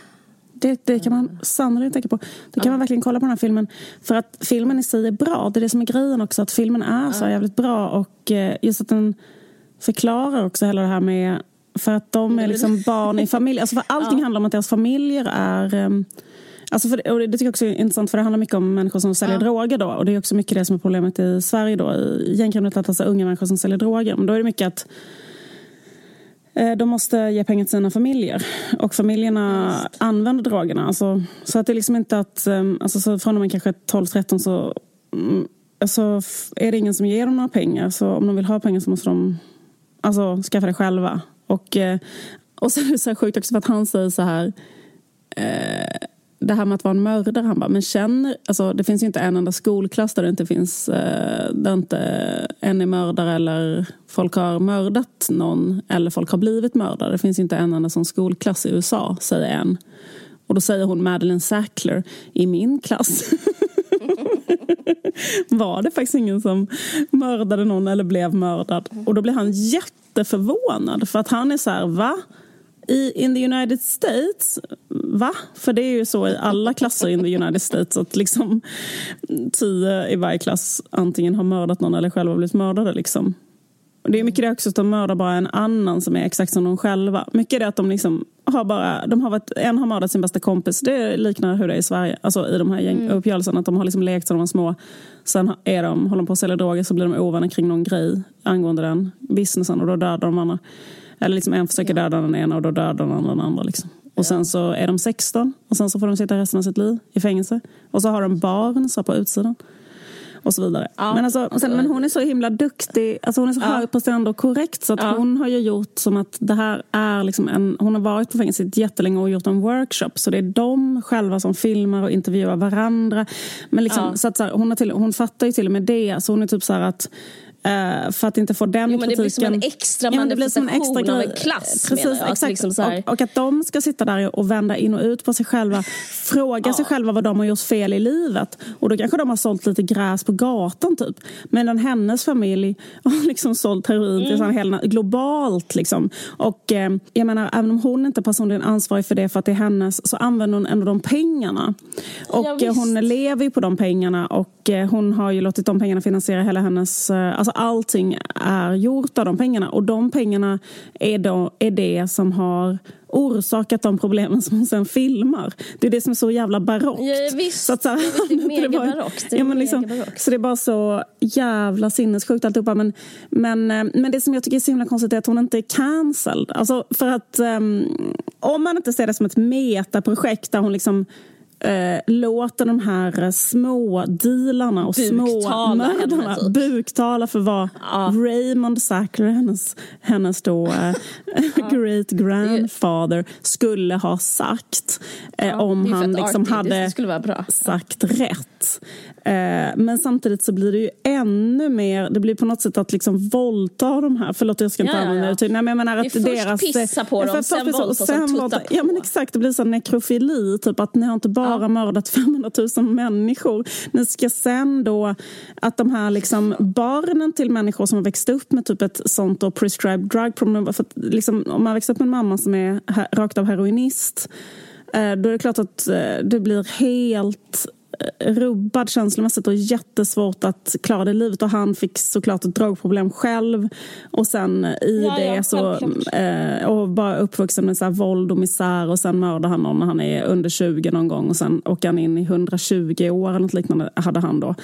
[SPEAKER 2] Det, det kan man sannolikt tänka på. Det kan man verkligen kolla på den här filmen. För att filmen i sig är bra. Det är det som är grejen också. Att filmen är så jävligt bra. Och eh, just att den förklarar också hela det här med... För att de är liksom barn i familj. Alltså för allting handlar om att deras familjer är... ehm, Alltså för, och det tycker jag också är intressant för det handlar mycket om människor som säljer droger då. Och det är också mycket det som är problemet i Sverige då. I gängkriminalitet, alltså unga människor som säljer droger. Men då är det mycket att Eh, De måste ge pengar till sina familjer. Och familjerna använder drogerna. Alltså, så att det är liksom inte att... eh, Alltså, så från och med kanske 12-13 så... mm, Alltså, är det ingen som ger dem några pengar. Så om de vill ha pengar så måste de alltså, skaffa det själva. Och, eh, och sen är det så här sjukt också för att han säger så här... Eh, det här med att vara en mördare, han bara, men känner, alltså det finns ju inte en enda skolklass där det inte finns, eh, där inte en är mördare eller folk har mördat någon eller folk har blivit mördare. Det finns inte en enda sån skolklass i USA, säger en. Och då säger hon Madeleine Sackler, i min klass var det faktiskt ingen som mördade någon eller blev mördad. Och då blir han jätteförvånad för att han är så här, va? I, in the United States? Va? För det är ju så i alla klasser in the United States att liksom tio i varje klass antingen har mördat någon eller själva blivit mördade. Liksom. Och Det är mycket det också att de mördar bara en annan som är exakt som de själva. Mycket är det att de liksom har bara, de har varit, en har mördat sin bästa kompis. Det liknar hur det är i Sverige. Alltså i de här gänguppgörelserna. Att de har liksom lekt sedan de var små. Sen är de, håller de på att sälja droger så blir de ovänner kring någon grej angående den businessen. Och då dödar de andra. Eller liksom en försöker döda den ena och då dödar den andra den andra. Liksom. Och sen så är de 16 och sen så får de sitta resten av sitt liv i fängelse. Och så har de barn så på utsidan. Och så vidare.
[SPEAKER 3] Ja.
[SPEAKER 2] Men, alltså, sen, men hon är så himla duktig. Alltså hon är så
[SPEAKER 3] Ja.
[SPEAKER 2] högpresterande och korrekt. Så att
[SPEAKER 3] Ja.
[SPEAKER 2] hon har ju gjort som att det här är liksom en... Hon har varit på fängelset jättelänge och gjort en workshop. Så det är de själva som filmar och intervjuar varandra. Men liksom, så att så här, hon, har till, hon fattar ju till och med det. Så hon är typ så här att... eh, för att inte få den
[SPEAKER 3] Jo, men det blir som
[SPEAKER 2] kritiken.
[SPEAKER 3] en extra
[SPEAKER 2] Ja, som en
[SPEAKER 3] manifestation
[SPEAKER 2] extra
[SPEAKER 3] av en klass,
[SPEAKER 2] Precis,
[SPEAKER 3] menar jag.
[SPEAKER 2] Exakt.
[SPEAKER 3] liksom så
[SPEAKER 2] och, och att de ska sitta där och vända in och ut på sig själva. Fråga sig själva vad de har gjort fel i livet. Och då kanske de har sålt lite gräs på gatan typ. Medan hennes familj har liksom sålt heroin
[SPEAKER 3] Mm.
[SPEAKER 2] till sån hela, globalt. Liksom. Och eh, jag menar, även om hon inte är personligen ansvarig för det för att det är hennes så använder hon ändå de pengarna. Och
[SPEAKER 3] Ja,
[SPEAKER 2] eh, hon lever ju på de pengarna och eh, hon har ju låtit de pengarna finansiera hela hennes... eh, Alltså allting är gjort av de pengarna och de pengarna är, då, är det som har orsakat de problemen som hon sen filmar. Det är det som är så jävla barockt.
[SPEAKER 3] Ja, visst.
[SPEAKER 2] Så att så här,
[SPEAKER 3] Det är
[SPEAKER 2] det
[SPEAKER 3] megabarockt.
[SPEAKER 2] Ja, men liksom, så det är bara så jävla sinnessjukt alltihopa. Men, men, eh, men det som jag tycker är så himla konstigt är att hon inte är cancelled. Alltså för att ehm, om man inte ser det som ett metaprojekt där hon liksom eh, låter de här små dealarna och små mördarna
[SPEAKER 3] typ.
[SPEAKER 2] buktala för vad
[SPEAKER 3] Ja.
[SPEAKER 2] Raymond Sackler, hennes, hennes då eh, great grandfather, skulle ha sagt eh, om
[SPEAKER 3] Det
[SPEAKER 2] han liksom hade
[SPEAKER 3] Det
[SPEAKER 2] sagt rätt. Eh, men samtidigt så blir det ju ännu mer, det blir på något sätt att liksom våldta de här, förlåt jag ska inte
[SPEAKER 3] Ja, ja,
[SPEAKER 2] använda
[SPEAKER 3] ja.
[SPEAKER 2] uttryck, nej men jag menar
[SPEAKER 3] Det är
[SPEAKER 2] att
[SPEAKER 3] först
[SPEAKER 2] deras...
[SPEAKER 3] pissa på
[SPEAKER 2] Ja,
[SPEAKER 3] dem, sen våldta, sen tutta
[SPEAKER 2] våldta. Ja men exakt, det blir så nekrofili, typ att ni har inte bara mördat 500 000 människor, ni ska sen då att de här liksom barnen till människor som har växt upp med typ ett sånt då prescribed drug problem, för att liksom, om man växer upp med en mamma som är rakt av heroinist eh, då är det klart att eh, det blir helt rubbad känslomässigt och jättesvårt att klara det livet. Och han fick såklart ett drogproblem själv. Och sen i
[SPEAKER 3] Ja, ja,
[SPEAKER 2] det så...
[SPEAKER 3] självklart.
[SPEAKER 2] Eh, och bara uppvuxen med så här våld och misär och sen mördar han någon när han är under 20 någon gång och sen åker han in i 120 år eller något liknande hade han då.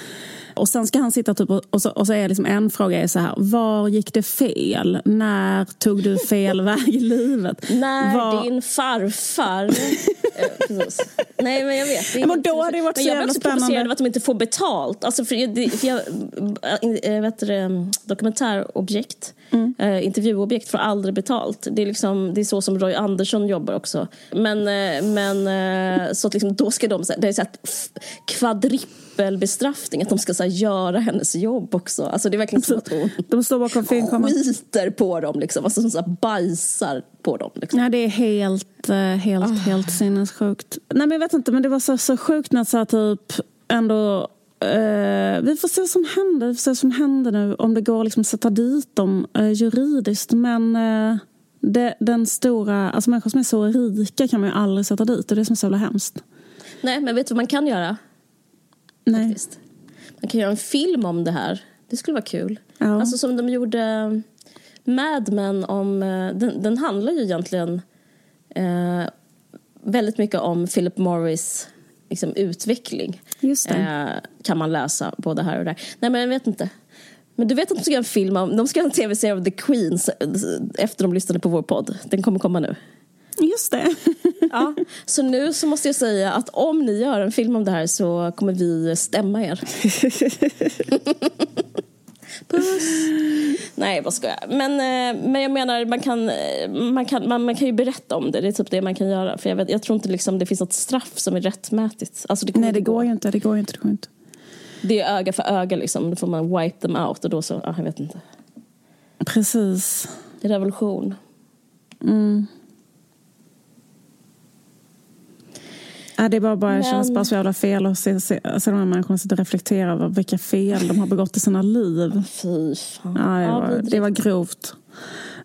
[SPEAKER 2] Och sen ska han sitta typ och, och, så, och så är liksom en fråga är så här, var gick det fel? När tog du fel väg i livet?
[SPEAKER 3] När
[SPEAKER 2] Var-
[SPEAKER 3] din farfar... Eh. Nej, men jag vet. Det
[SPEAKER 2] men då hade det varit
[SPEAKER 3] men
[SPEAKER 2] så
[SPEAKER 3] jag blir
[SPEAKER 2] jävla
[SPEAKER 3] också provocerad
[SPEAKER 2] spännande.
[SPEAKER 3] av att de inte får betalt. Alltså för, det, för jag, äh, vet du, dokumentärobjekt,
[SPEAKER 2] Mm.
[SPEAKER 3] eh, intervjuobjekt får aldrig betalt. Det är, liksom, det är så som Roy Andersson jobbar också. Men, eh, men eh, så att liksom, då ska de, så det är så här kvadripelbestraffning, att de ska så här, göra hennes jobb också. Alltså det är verkligen som att hon
[SPEAKER 2] De står bakom filmkameran.
[SPEAKER 3] skiter på dem, liksom. alltså som så här, bajsar på dem. Liksom.
[SPEAKER 2] Ja, det är helt, eh, helt, helt sinnessjukt. Nej, men jag vet inte, men det var så, så sjukt när så här, typ ändå eh, vi får se vad som händer. Vi får se vad som händer nu. Om det går liksom att sätta dit dem eh, juridiskt. Men eh, det, den stora, alltså människor som är så rika kan man ju aldrig sätta dit. Det är det som är så jävla hemskt.
[SPEAKER 3] Nej, men vet du vad man kan göra?
[SPEAKER 2] Nej.
[SPEAKER 3] Faktiskt. Man kan göra en film om det här. Det skulle vara kul.
[SPEAKER 2] Ja.
[SPEAKER 3] Alltså som de gjorde Mad Men om... Den, den handlar ju egentligen väldigt mycket om Philip Morris liksom, utveckling. Eh, kan man läsa både här och där. Nej, men jag vet inte. Men du vet att de ska göra en film om... De ska göra en tv-serie av The Queens eh, efter de lyssnade på vår podd. Den kommer komma nu.
[SPEAKER 2] Just det.
[SPEAKER 3] Ja, så nu så måste jag säga att om ni gör en film om det här så kommer vi stämma er. Puss! Nej, vad ska jag? Men, eh, men jag menar, man kan, eh, man, kan, man, man kan ju berätta om det. Det är typ det man kan göra. För jag, vet, jag tror inte liksom det finns något straff som är rättmätigt. Alltså det
[SPEAKER 2] Nej, det går
[SPEAKER 3] gå.
[SPEAKER 2] ju inte. Det går ju inte. Det går inte.
[SPEAKER 3] Det är öga för öga liksom. Då får man wipe them out och då så, ja, jag vet inte.
[SPEAKER 2] Precis.
[SPEAKER 3] Det är
[SPEAKER 2] Ja, det bara, bara,
[SPEAKER 3] Men-
[SPEAKER 2] känns bara så jävla fel att se, se, se de här människorna sitta och reflektera över vilka fel de har begått i sina liv.
[SPEAKER 3] Fy fan.
[SPEAKER 2] Ja, det, var, det var grovt.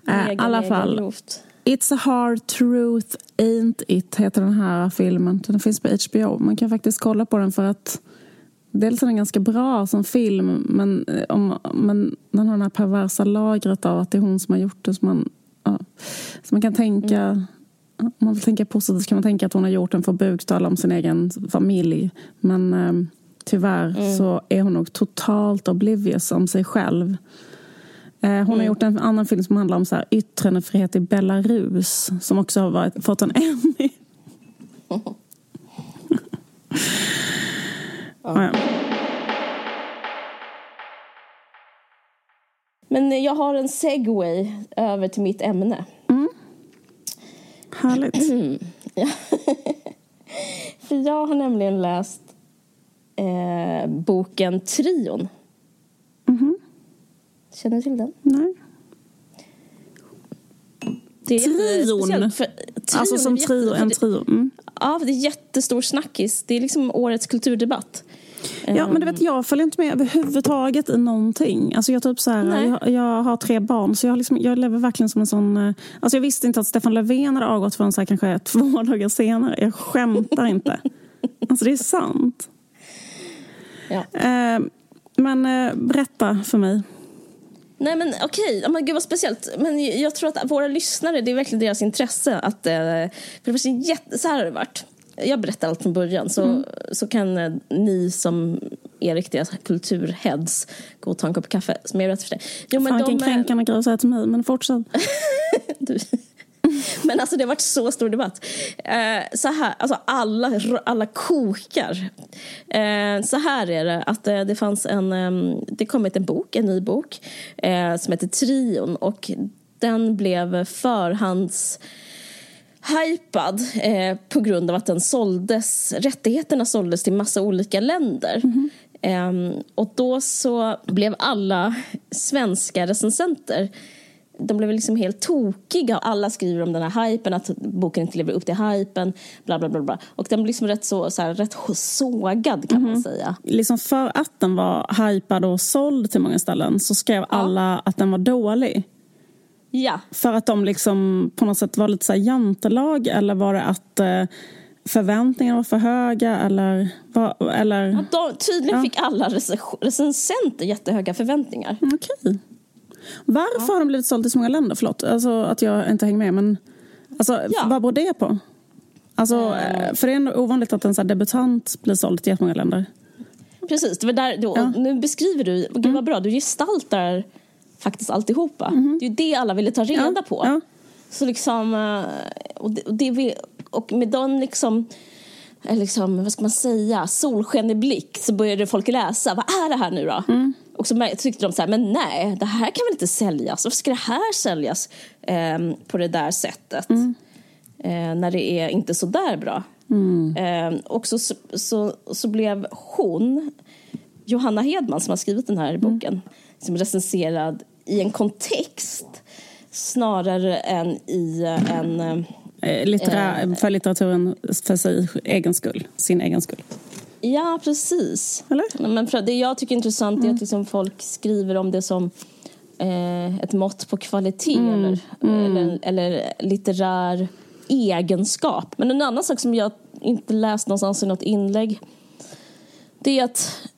[SPEAKER 2] Äh, I
[SPEAKER 3] Mega,
[SPEAKER 2] alla
[SPEAKER 3] mega
[SPEAKER 2] fall.
[SPEAKER 3] grovt.
[SPEAKER 2] It's a hard truth, ain't it, heter den här filmen. Den finns på HBO. Man kan faktiskt kolla på den för att dels är den ganska bra som film men, eh, om, men den har det här perversa lagret av att det är hon som har gjort det. Så man, ja. så man kan tänka om man vill tänka positivt kan man tänka att hon har gjort den för att buktala om sin egen familj. Men eh, tyvärr så är hon nog totalt oblivious om sig själv. Eh, hon har gjort en annan film som handlar om så här, yttrandefrihet i Belarus som också har varit, fått en Emmy. Ja.
[SPEAKER 3] Men jag har en segway över till mitt ämne.
[SPEAKER 2] Härligt.
[SPEAKER 3] För jag har nämligen läst eh, boken Trion. Känner du till den?
[SPEAKER 2] Nej.
[SPEAKER 3] Det är
[SPEAKER 2] Trion?
[SPEAKER 3] För,
[SPEAKER 2] Alltså som trio, en trio. Mm.
[SPEAKER 3] Ja, det är jättestor snackis. Det är liksom årets kulturdebatt.
[SPEAKER 2] Ja, men du vet, jag följer inte med överhuvudtaget i någonting. Alltså jag, typ så här, jag, jag har tre barn, så jag, liksom, jag lever verkligen som en sån... eh, Alltså jag visste inte att Stefan Löfven hade avgått förrän så här, kanske två dagar senare. Jag skämtar inte. Alltså det är sant.
[SPEAKER 3] Ja.
[SPEAKER 2] Eh, men eh, berätta för mig.
[SPEAKER 3] Nej men okej, ja, men gud vad speciellt. Men jag- jag tror att våra lyssnare, det är verkligen deras intresse att... eh, För det var så, jätte, så här har det varit. Jag berättar allt från början så, så kan eh, ni som är riktiga kulturheads gå och ta en kopp kaffe som jag berättar för dig. Jo, men
[SPEAKER 2] Fan vilken
[SPEAKER 3] de, eh,
[SPEAKER 2] kränkande grej att säga till mig, men fortsätt.
[SPEAKER 3] du. Men alltså det har varit så stor debatt. Eh, så här, alltså alla, alla kokar. Eh, så här är det att eh, det fanns en, eh, det kommit en bok, en ny bok eh, som heter Trion och den blev förhands hypad eh, på grund av att den såldes, rättigheterna såldes till massa olika länder. Ehm, och då så blev alla svenska recensenter de blev liksom helt tokiga. Alla skriver om den här hypen, att boken inte lever upp till hypen. Bla, bla, bla, bla. Och den blev liksom rätt, så, så här, rätt sågad kan man säga.
[SPEAKER 2] Liksom för att den var hypad och såld till många ställen så skrev alla att den var dålig.
[SPEAKER 3] Ja,
[SPEAKER 2] För att de liksom på något sätt var lite så här jantelag eller var det att eh, förväntningarna var för höga eller? Var, eller...
[SPEAKER 3] att de, tydligen
[SPEAKER 2] Ja.
[SPEAKER 3] fick alla rec- recensenter jättehöga förväntningar.
[SPEAKER 2] Okej. Varför har den blivit såld till så många länder? Förlåt, alltså att jag inte hänger med. Men alltså,
[SPEAKER 3] Ja.
[SPEAKER 2] vad beror det på? Alltså, eh, för det är ändå ovanligt att en så här debutant blir såld till jättemånga länder.
[SPEAKER 3] Precis, det var där, då,
[SPEAKER 2] Ja.
[SPEAKER 3] nu beskriver du, gud vad bra, du gestaltar faktiskt alltihopa. Det är ju det alla ville ta reda
[SPEAKER 2] Ja,
[SPEAKER 3] på.
[SPEAKER 2] ja.
[SPEAKER 3] Så liksom, eh, och, det, och, det, och med den liksom, eh, liksom, vad ska man säga, solsken i blick så började folk läsa, vad är det här nu då? Och så tyckte de så här, men nej, det här kan väl inte säljas? Varför ska det här säljas eh, på det där sättet? Eh, när det är inte så där bra. Eh, och så, så, så blev hon, Johanna Hedman som har skrivit den här boken, som recenserad i en kontext snarare än i en... eh,
[SPEAKER 2] Eh, litterär, för litteraturen för sig egen skull, sin egen skull.
[SPEAKER 3] Ja, precis.
[SPEAKER 2] Eller?
[SPEAKER 3] Men för det jag tycker är intressant är att liksom folk skriver om det som eh, ett mått på kvalitet Eller, Eller, eller litterär egenskap. Men en annan sak som jag inte läst någonstans i något inlägg det är att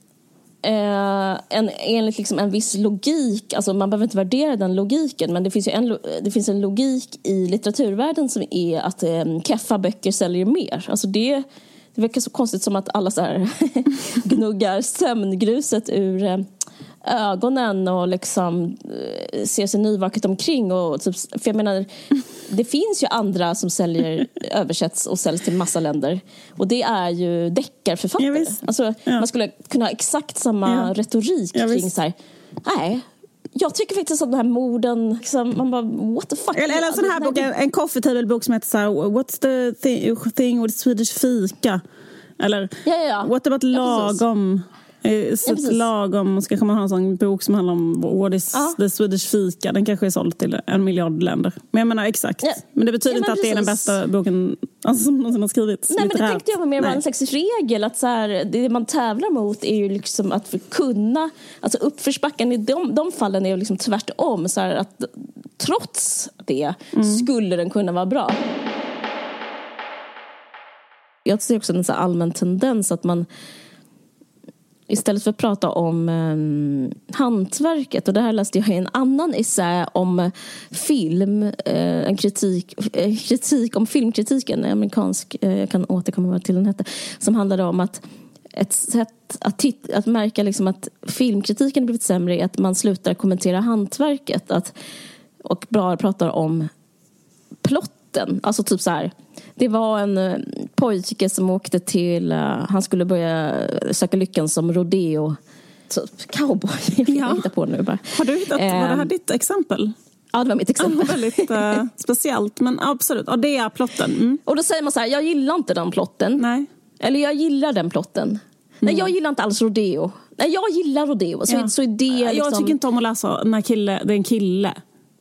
[SPEAKER 3] eh, en, enligt liksom en viss logik, alltså man behöver inte värdera den logiken men det finns ju en, det finns en logik i litteraturvärlden som är att eh, keffa böcker säljer mer. Alltså det, det verkar så konstigt som att alla så här gnuggar sömngruset ur eh, ögonen och liksom eh, ser sig nyvaket omkring. Och typ, för jag menar, det finns ju andra som säljer, översätts och säljs till massa länder. Och det är ju deckarförfattare.
[SPEAKER 2] Ja,
[SPEAKER 3] alltså,
[SPEAKER 2] Ja.
[SPEAKER 3] Man skulle kunna ha exakt samma
[SPEAKER 2] Ja.
[SPEAKER 3] retorik
[SPEAKER 2] Ja,
[SPEAKER 3] kring så här, nej, jag tycker faktiskt att den här morden, liksom, man bara what the fuck.
[SPEAKER 2] Eller, eller en sån här bok, en, en coffee table bok som heter så här, What's the thing, thing with Swedish fika? Eller
[SPEAKER 3] Ja, ja, ja.
[SPEAKER 2] What about
[SPEAKER 3] Ja,
[SPEAKER 2] lagom? Eh, så
[SPEAKER 3] Ja, precis.
[SPEAKER 2] lagom, ska komma ha en sån bok som handlar om what is
[SPEAKER 3] Ja.
[SPEAKER 2] the Swedish fika. Den kanske är såld till en miljard länder. Men jag menar exakt.
[SPEAKER 3] Ja.
[SPEAKER 2] Men det betyder
[SPEAKER 3] Ja, men
[SPEAKER 2] inte att det är den
[SPEAKER 3] precis.
[SPEAKER 2] bästa boken alltså, som någonsin har skrivits.
[SPEAKER 3] Nej men det
[SPEAKER 2] litterärt.
[SPEAKER 3] tänkte jag var mer en slags regel att så här, det man tävlar mot är ju liksom att kunna, alltså uppförsbacken i de, de fallen är ju liksom tvärtom så här att trots det skulle den kunna vara bra. Jag ser också en så allmän tendens att man istället för att prata om eh, hantverket, och det här läste jag i en annan essä om film, eh, en kritik, eh, kritik om filmkritiken, en amerikansk, eh, jag kan återkomma till den hette, som handlade om att ett sätt att, titta, att märka liksom att filmkritiken har blivit sämre är att man slutar kommentera hantverket att, och bara pratar om plotten. Alltså typ så här. Det var en eh, pojke som åkte till, eh, han skulle börja söka lyckan som rodeo, typ cowboy. Jag
[SPEAKER 2] Ja.
[SPEAKER 3] hittar på nu bara.
[SPEAKER 2] Har du hittat, var det här
[SPEAKER 3] Ehm,
[SPEAKER 2] ditt exempel?
[SPEAKER 3] Ja, det var mitt
[SPEAKER 2] Ja,
[SPEAKER 3] exempel.
[SPEAKER 2] väldigt eh, speciellt, men absolut. Och det är plotten. Mm.
[SPEAKER 3] Och då säger man så här, jag gillar inte den plotten.
[SPEAKER 2] Nej.
[SPEAKER 3] Eller jag gillar den plotten. Nej, jag gillar inte alls rodeo. Nej, jag gillar rodeo. Så,
[SPEAKER 2] Ja.
[SPEAKER 3] så är det liksom...
[SPEAKER 2] Jag tycker inte om att läsa när kille, det är en kille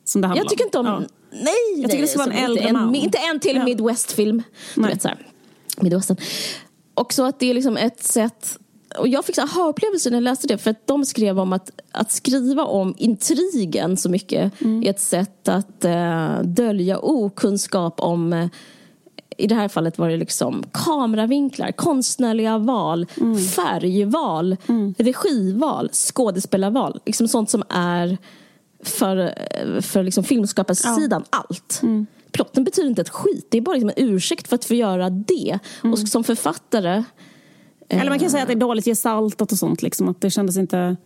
[SPEAKER 2] som det handlar
[SPEAKER 3] Jag tycker inte om...
[SPEAKER 2] Ja.
[SPEAKER 3] Nej,
[SPEAKER 2] Jag tycker det ska vara en äldre
[SPEAKER 3] inte
[SPEAKER 2] man.
[SPEAKER 3] Inte en till
[SPEAKER 2] Ja.
[SPEAKER 3] Midwest-film. Du vet så här. Midwestern. Och så att det är liksom ett sätt... Och jag fick aha-upplevelser när jag läste det. För att de skrev om att, att skriva om intrigen så mycket
[SPEAKER 2] Mm.
[SPEAKER 3] är ett sätt att eh, dölja okunskap om eh, i det här fallet var det liksom kameravinklar, konstnärliga val,
[SPEAKER 2] Mm.
[SPEAKER 3] färgval, regival, skådespelarval. Liksom sånt som är för, för liksom filmskaparsidan allt.
[SPEAKER 2] Mm.
[SPEAKER 3] Plotten betyder inte ett skit, det är bara liksom en ursäkt för att få göra det.
[SPEAKER 2] Mm.
[SPEAKER 3] Och som författare
[SPEAKER 2] Eller man kan säga att det är dåligt gestaltat och sånt. Liksom, att det kändes inte...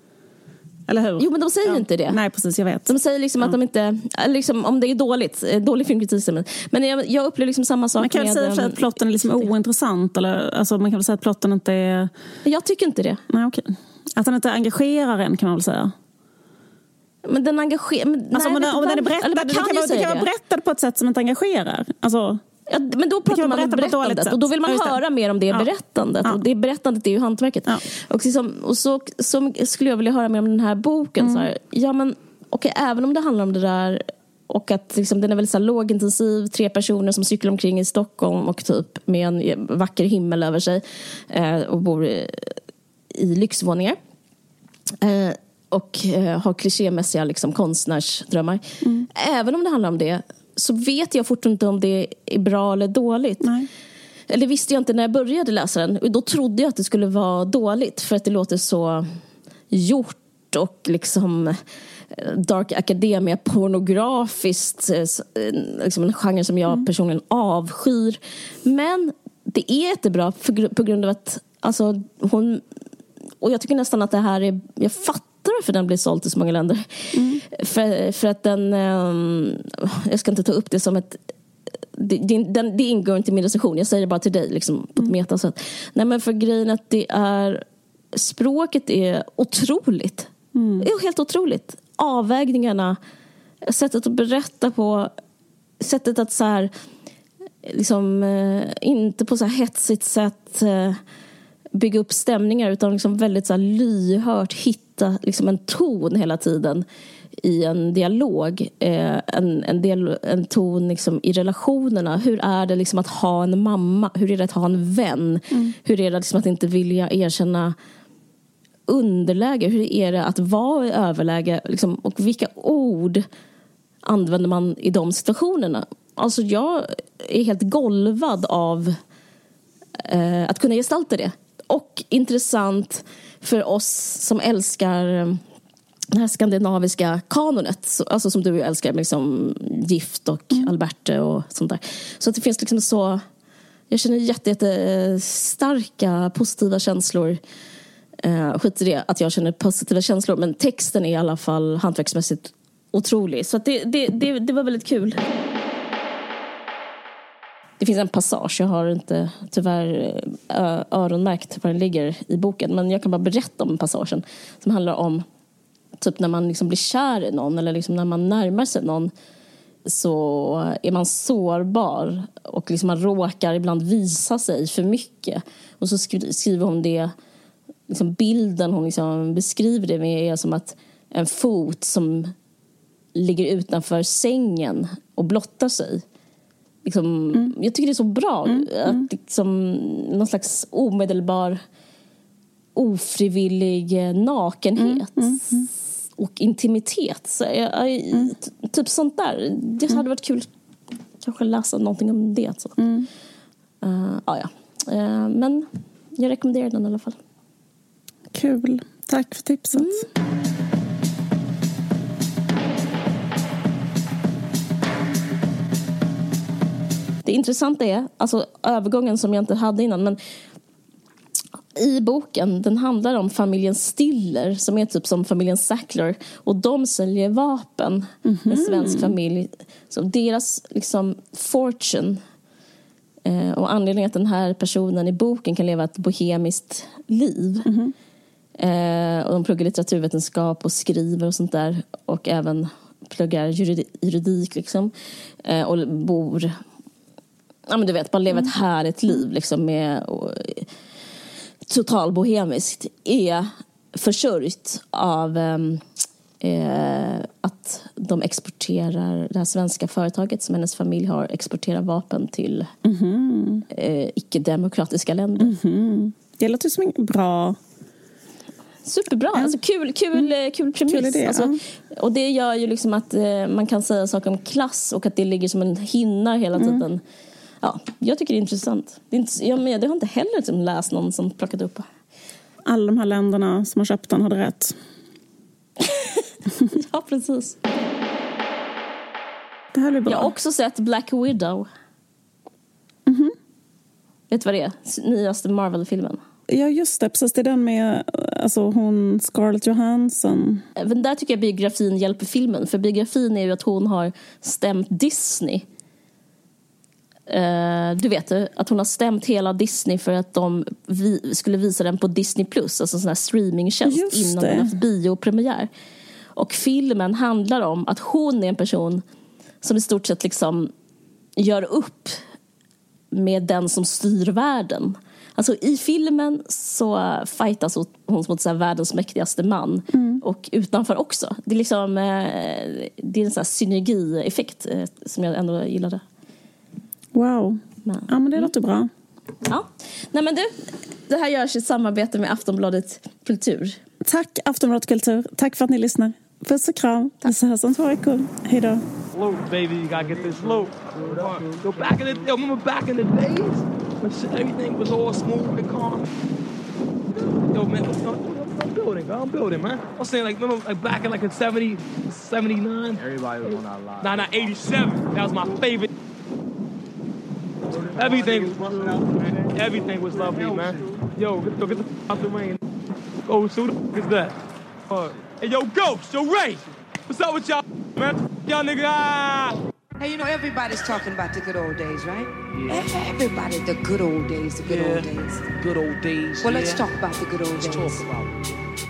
[SPEAKER 2] Eller hur?
[SPEAKER 3] Jo men de säger inte det.
[SPEAKER 2] Nej, precis. Jag vet.
[SPEAKER 3] De säger liksom att de inte, liksom, om det är dåligt, eh, dålig filmkritik. Men, men jag, jag upplever liksom samma sak
[SPEAKER 2] Man kan väl
[SPEAKER 3] med...
[SPEAKER 2] säga för
[SPEAKER 3] ehm,
[SPEAKER 2] att plotten är liksom ointressant. Eller, alltså, man kan väl säga att plotten inte är...
[SPEAKER 3] Jag tycker inte det.
[SPEAKER 2] Nej, okej. Att den inte engagerar en kan man väl säga.
[SPEAKER 3] Men den engagerar...
[SPEAKER 2] Alltså, om, den, om den är berättad,
[SPEAKER 3] Eller kan
[SPEAKER 2] kan, vara,
[SPEAKER 3] säga
[SPEAKER 2] kan vara
[SPEAKER 3] det.
[SPEAKER 2] berättad på ett sätt som inte engagerar. Alltså,
[SPEAKER 3] Ja, men då pratar man om berättandet och då vill man
[SPEAKER 2] det.
[SPEAKER 3] höra mer om det
[SPEAKER 2] Ja.
[SPEAKER 3] berättandet.
[SPEAKER 2] Ja.
[SPEAKER 3] Och det berättandet är ju hantverket.
[SPEAKER 2] Ja.
[SPEAKER 3] Och, liksom, och så, så skulle jag vilja höra mer om den här boken.
[SPEAKER 2] Mm.
[SPEAKER 3] Så här, ja, men, okej, även om det handlar om det där och att liksom, den är väldigt så här, lågintensiv, tre personer som cyklar omkring i Stockholm och typ med en vacker himmel över sig eh, och bor i, i lyxvåningar. Eh, och eh, har klichémässiga liksom, konstnärsdrömmar.
[SPEAKER 2] Mm.
[SPEAKER 3] Även om det handlar om det så vet jag fortfarande inte om det är bra eller dåligt.
[SPEAKER 2] Nej.
[SPEAKER 3] Eller visste jag inte när jag började läsa den. Då trodde jag att det skulle vara dåligt för att det låter så gjort och liksom eh, dark academia pornografiskt. eh, eh, Liksom en genre som jag personligen avskyr. Men det är jättebra på grund av att alltså, hon och jag tycker nästan att det här är... Jag fattar varför den blir såld till så många länder. För, för att den... ehm, jag ska inte ta upp det som ett... Det, den, det ingår inte i min recension. Jag säger det bara till dig liksom, på ett metasätt. Nej, men för grejen att det är... Språket är otroligt. Det är helt otroligt. Avvägningarna, sättet att berätta på, sättet att så här liksom, eh, inte på så här hetsigt sätt eh, bygga upp stämningar utan liksom väldigt så här lyhört hitta liksom en ton hela tiden i en dialog. Eh, en, en, del, en ton liksom i relationerna. Hur är det liksom att ha en mamma? Hur är det att ha en vän? Hur är det liksom att inte vilja erkänna underläge? Hur är det att vara i överläge? Liksom, och vilka ord använder man i de situationerna? Alltså jag är helt golvad av eh, att kunna gestalta det. Och intressant för oss som älskar eh, det här skandinaviska kanonet, så- alltså som du älskar, med liksom Gift och Alberte och sånt där. Så att det finns liksom så, jag känner jätte, jätte starka positiva känslor. Eh, skit i det att jag känner positiva känslor, men texten är i alla fall hantverksmässigt otrolig. Så att det, det, det, det var väldigt kul. Det finns en passage, jag har inte tyvärr eh, öronmärkt var den ligger i boken, men jag kan bara berätta om passagen som handlar om typ när man liksom blir kär i någon eller liksom när man närmar sig någon så är man sårbar och liksom man råkar ibland visa sig för mycket. Och så skriver hon det, liksom bilden hon liksom beskriver det med är som att en fot som ligger utanför sängen och blottar sig. Liksom, Jag tycker det är så bra. Att liksom, någon slags omedelbar ofrivillig eh, nakenhet och intimitet. Så jag, jag, Typ sånt där. Det hade varit kul kanske läsa någonting om det. Så. Uh, ja, ja. Eh, men jag rekommenderar den i alla fall.
[SPEAKER 2] Kul. Tack för tipset.
[SPEAKER 3] Det intressanta är, alltså övergången som jag inte hade innan, men i boken, den handlar om familjen Stiller som är typ som familjen Sackler och de säljer vapen, en svensk familj. Så deras liksom fortune eh, och anledningen att den här personen i boken kan leva ett bohemiskt liv. Eh, och de pluggar litteraturvetenskap och skriver och sånt där och även pluggar juridi- juridik liksom eh, och bor ja men du vet, bara leva ett härligt liv liksom med och, total bohemiskt är försörjt av ehm, eh, att de exporterar det här svenska företaget som hennes familj har exporterar vapen till eh, icke-demokratiska länder.
[SPEAKER 2] Det låter som en bra...
[SPEAKER 3] Superbra, alltså kul, kul, eh, kul premiss.
[SPEAKER 2] Kul idé,
[SPEAKER 3] alltså, Och det gör ju liksom att eh, man kan säga saker om klass och att det ligger som en hinna hela tiden. Ja, jag tycker det är intressant. Det, är inte, jag, men, jag har inte heller liksom läst någon som plockat upp
[SPEAKER 2] Alla de här länderna som har köpt den hade rätt.
[SPEAKER 3] Ja, precis.
[SPEAKER 2] Det här blir bra.
[SPEAKER 3] Jag har också sett Black Widow. Vet du vad det är? Nyaste Marvel-filmen.
[SPEAKER 2] Ja, just det. Precis. Det är den med alltså, hon Scarlett Johansson.
[SPEAKER 3] Men där tycker jag biografin hjälper filmen. För biografin är ju att hon har stämt Disney. Eh, du vet eh, att hon har stämt hela Disney för att de vi, skulle visa den på Disney+, Plus, alltså en sån här streamingtjänst
[SPEAKER 2] Just
[SPEAKER 3] innan
[SPEAKER 2] det.
[SPEAKER 3] den haft biopremiär. Och filmen handlar om att hon är en person som i stort sett liksom gör upp med den som styr världen. Alltså i filmen så fightas hon mot så världens mäktigaste man. Och utanför också. Det är liksom eh, det är en sån här synergieffekt som jag ändå gillade.
[SPEAKER 2] Wow.
[SPEAKER 3] Men-
[SPEAKER 2] Ja, men det låter bra.
[SPEAKER 3] Ja. Nej men du, det här görs i samarbete med Aftonbladet Kultur.
[SPEAKER 2] Tack Aftonbladet Kultur. Tack för att ni lyssnar. Puss och kram. Vi ses om två veckor. Hej då.
[SPEAKER 7] Slope, baby. You gotta get this slope. Yo, back in the yo, remember back in the days when shit, everything was all smooth and calm. Yo, man, I'm, I'm building, bro. I'm building, man. I'm saying, like, remember, like back in like in 70, 79. Everybody was on that line. Nah, nah, 87. That was my favorite. Everything, everything was lovely, man. Yo, yo, get the f- out the rain. Go, so the f- is that? Uh, hey, yo, Ghost, yo, Ray. What's up with y'all, man? Y'all nigga, ah!
[SPEAKER 8] Hey, you know, everybody's talking about the good old days, right? Yeah. Everybody, the good old days, the good old days.
[SPEAKER 7] Good old days.
[SPEAKER 8] Well, let's talk about the good old
[SPEAKER 7] Let's
[SPEAKER 8] days.
[SPEAKER 7] talk about it.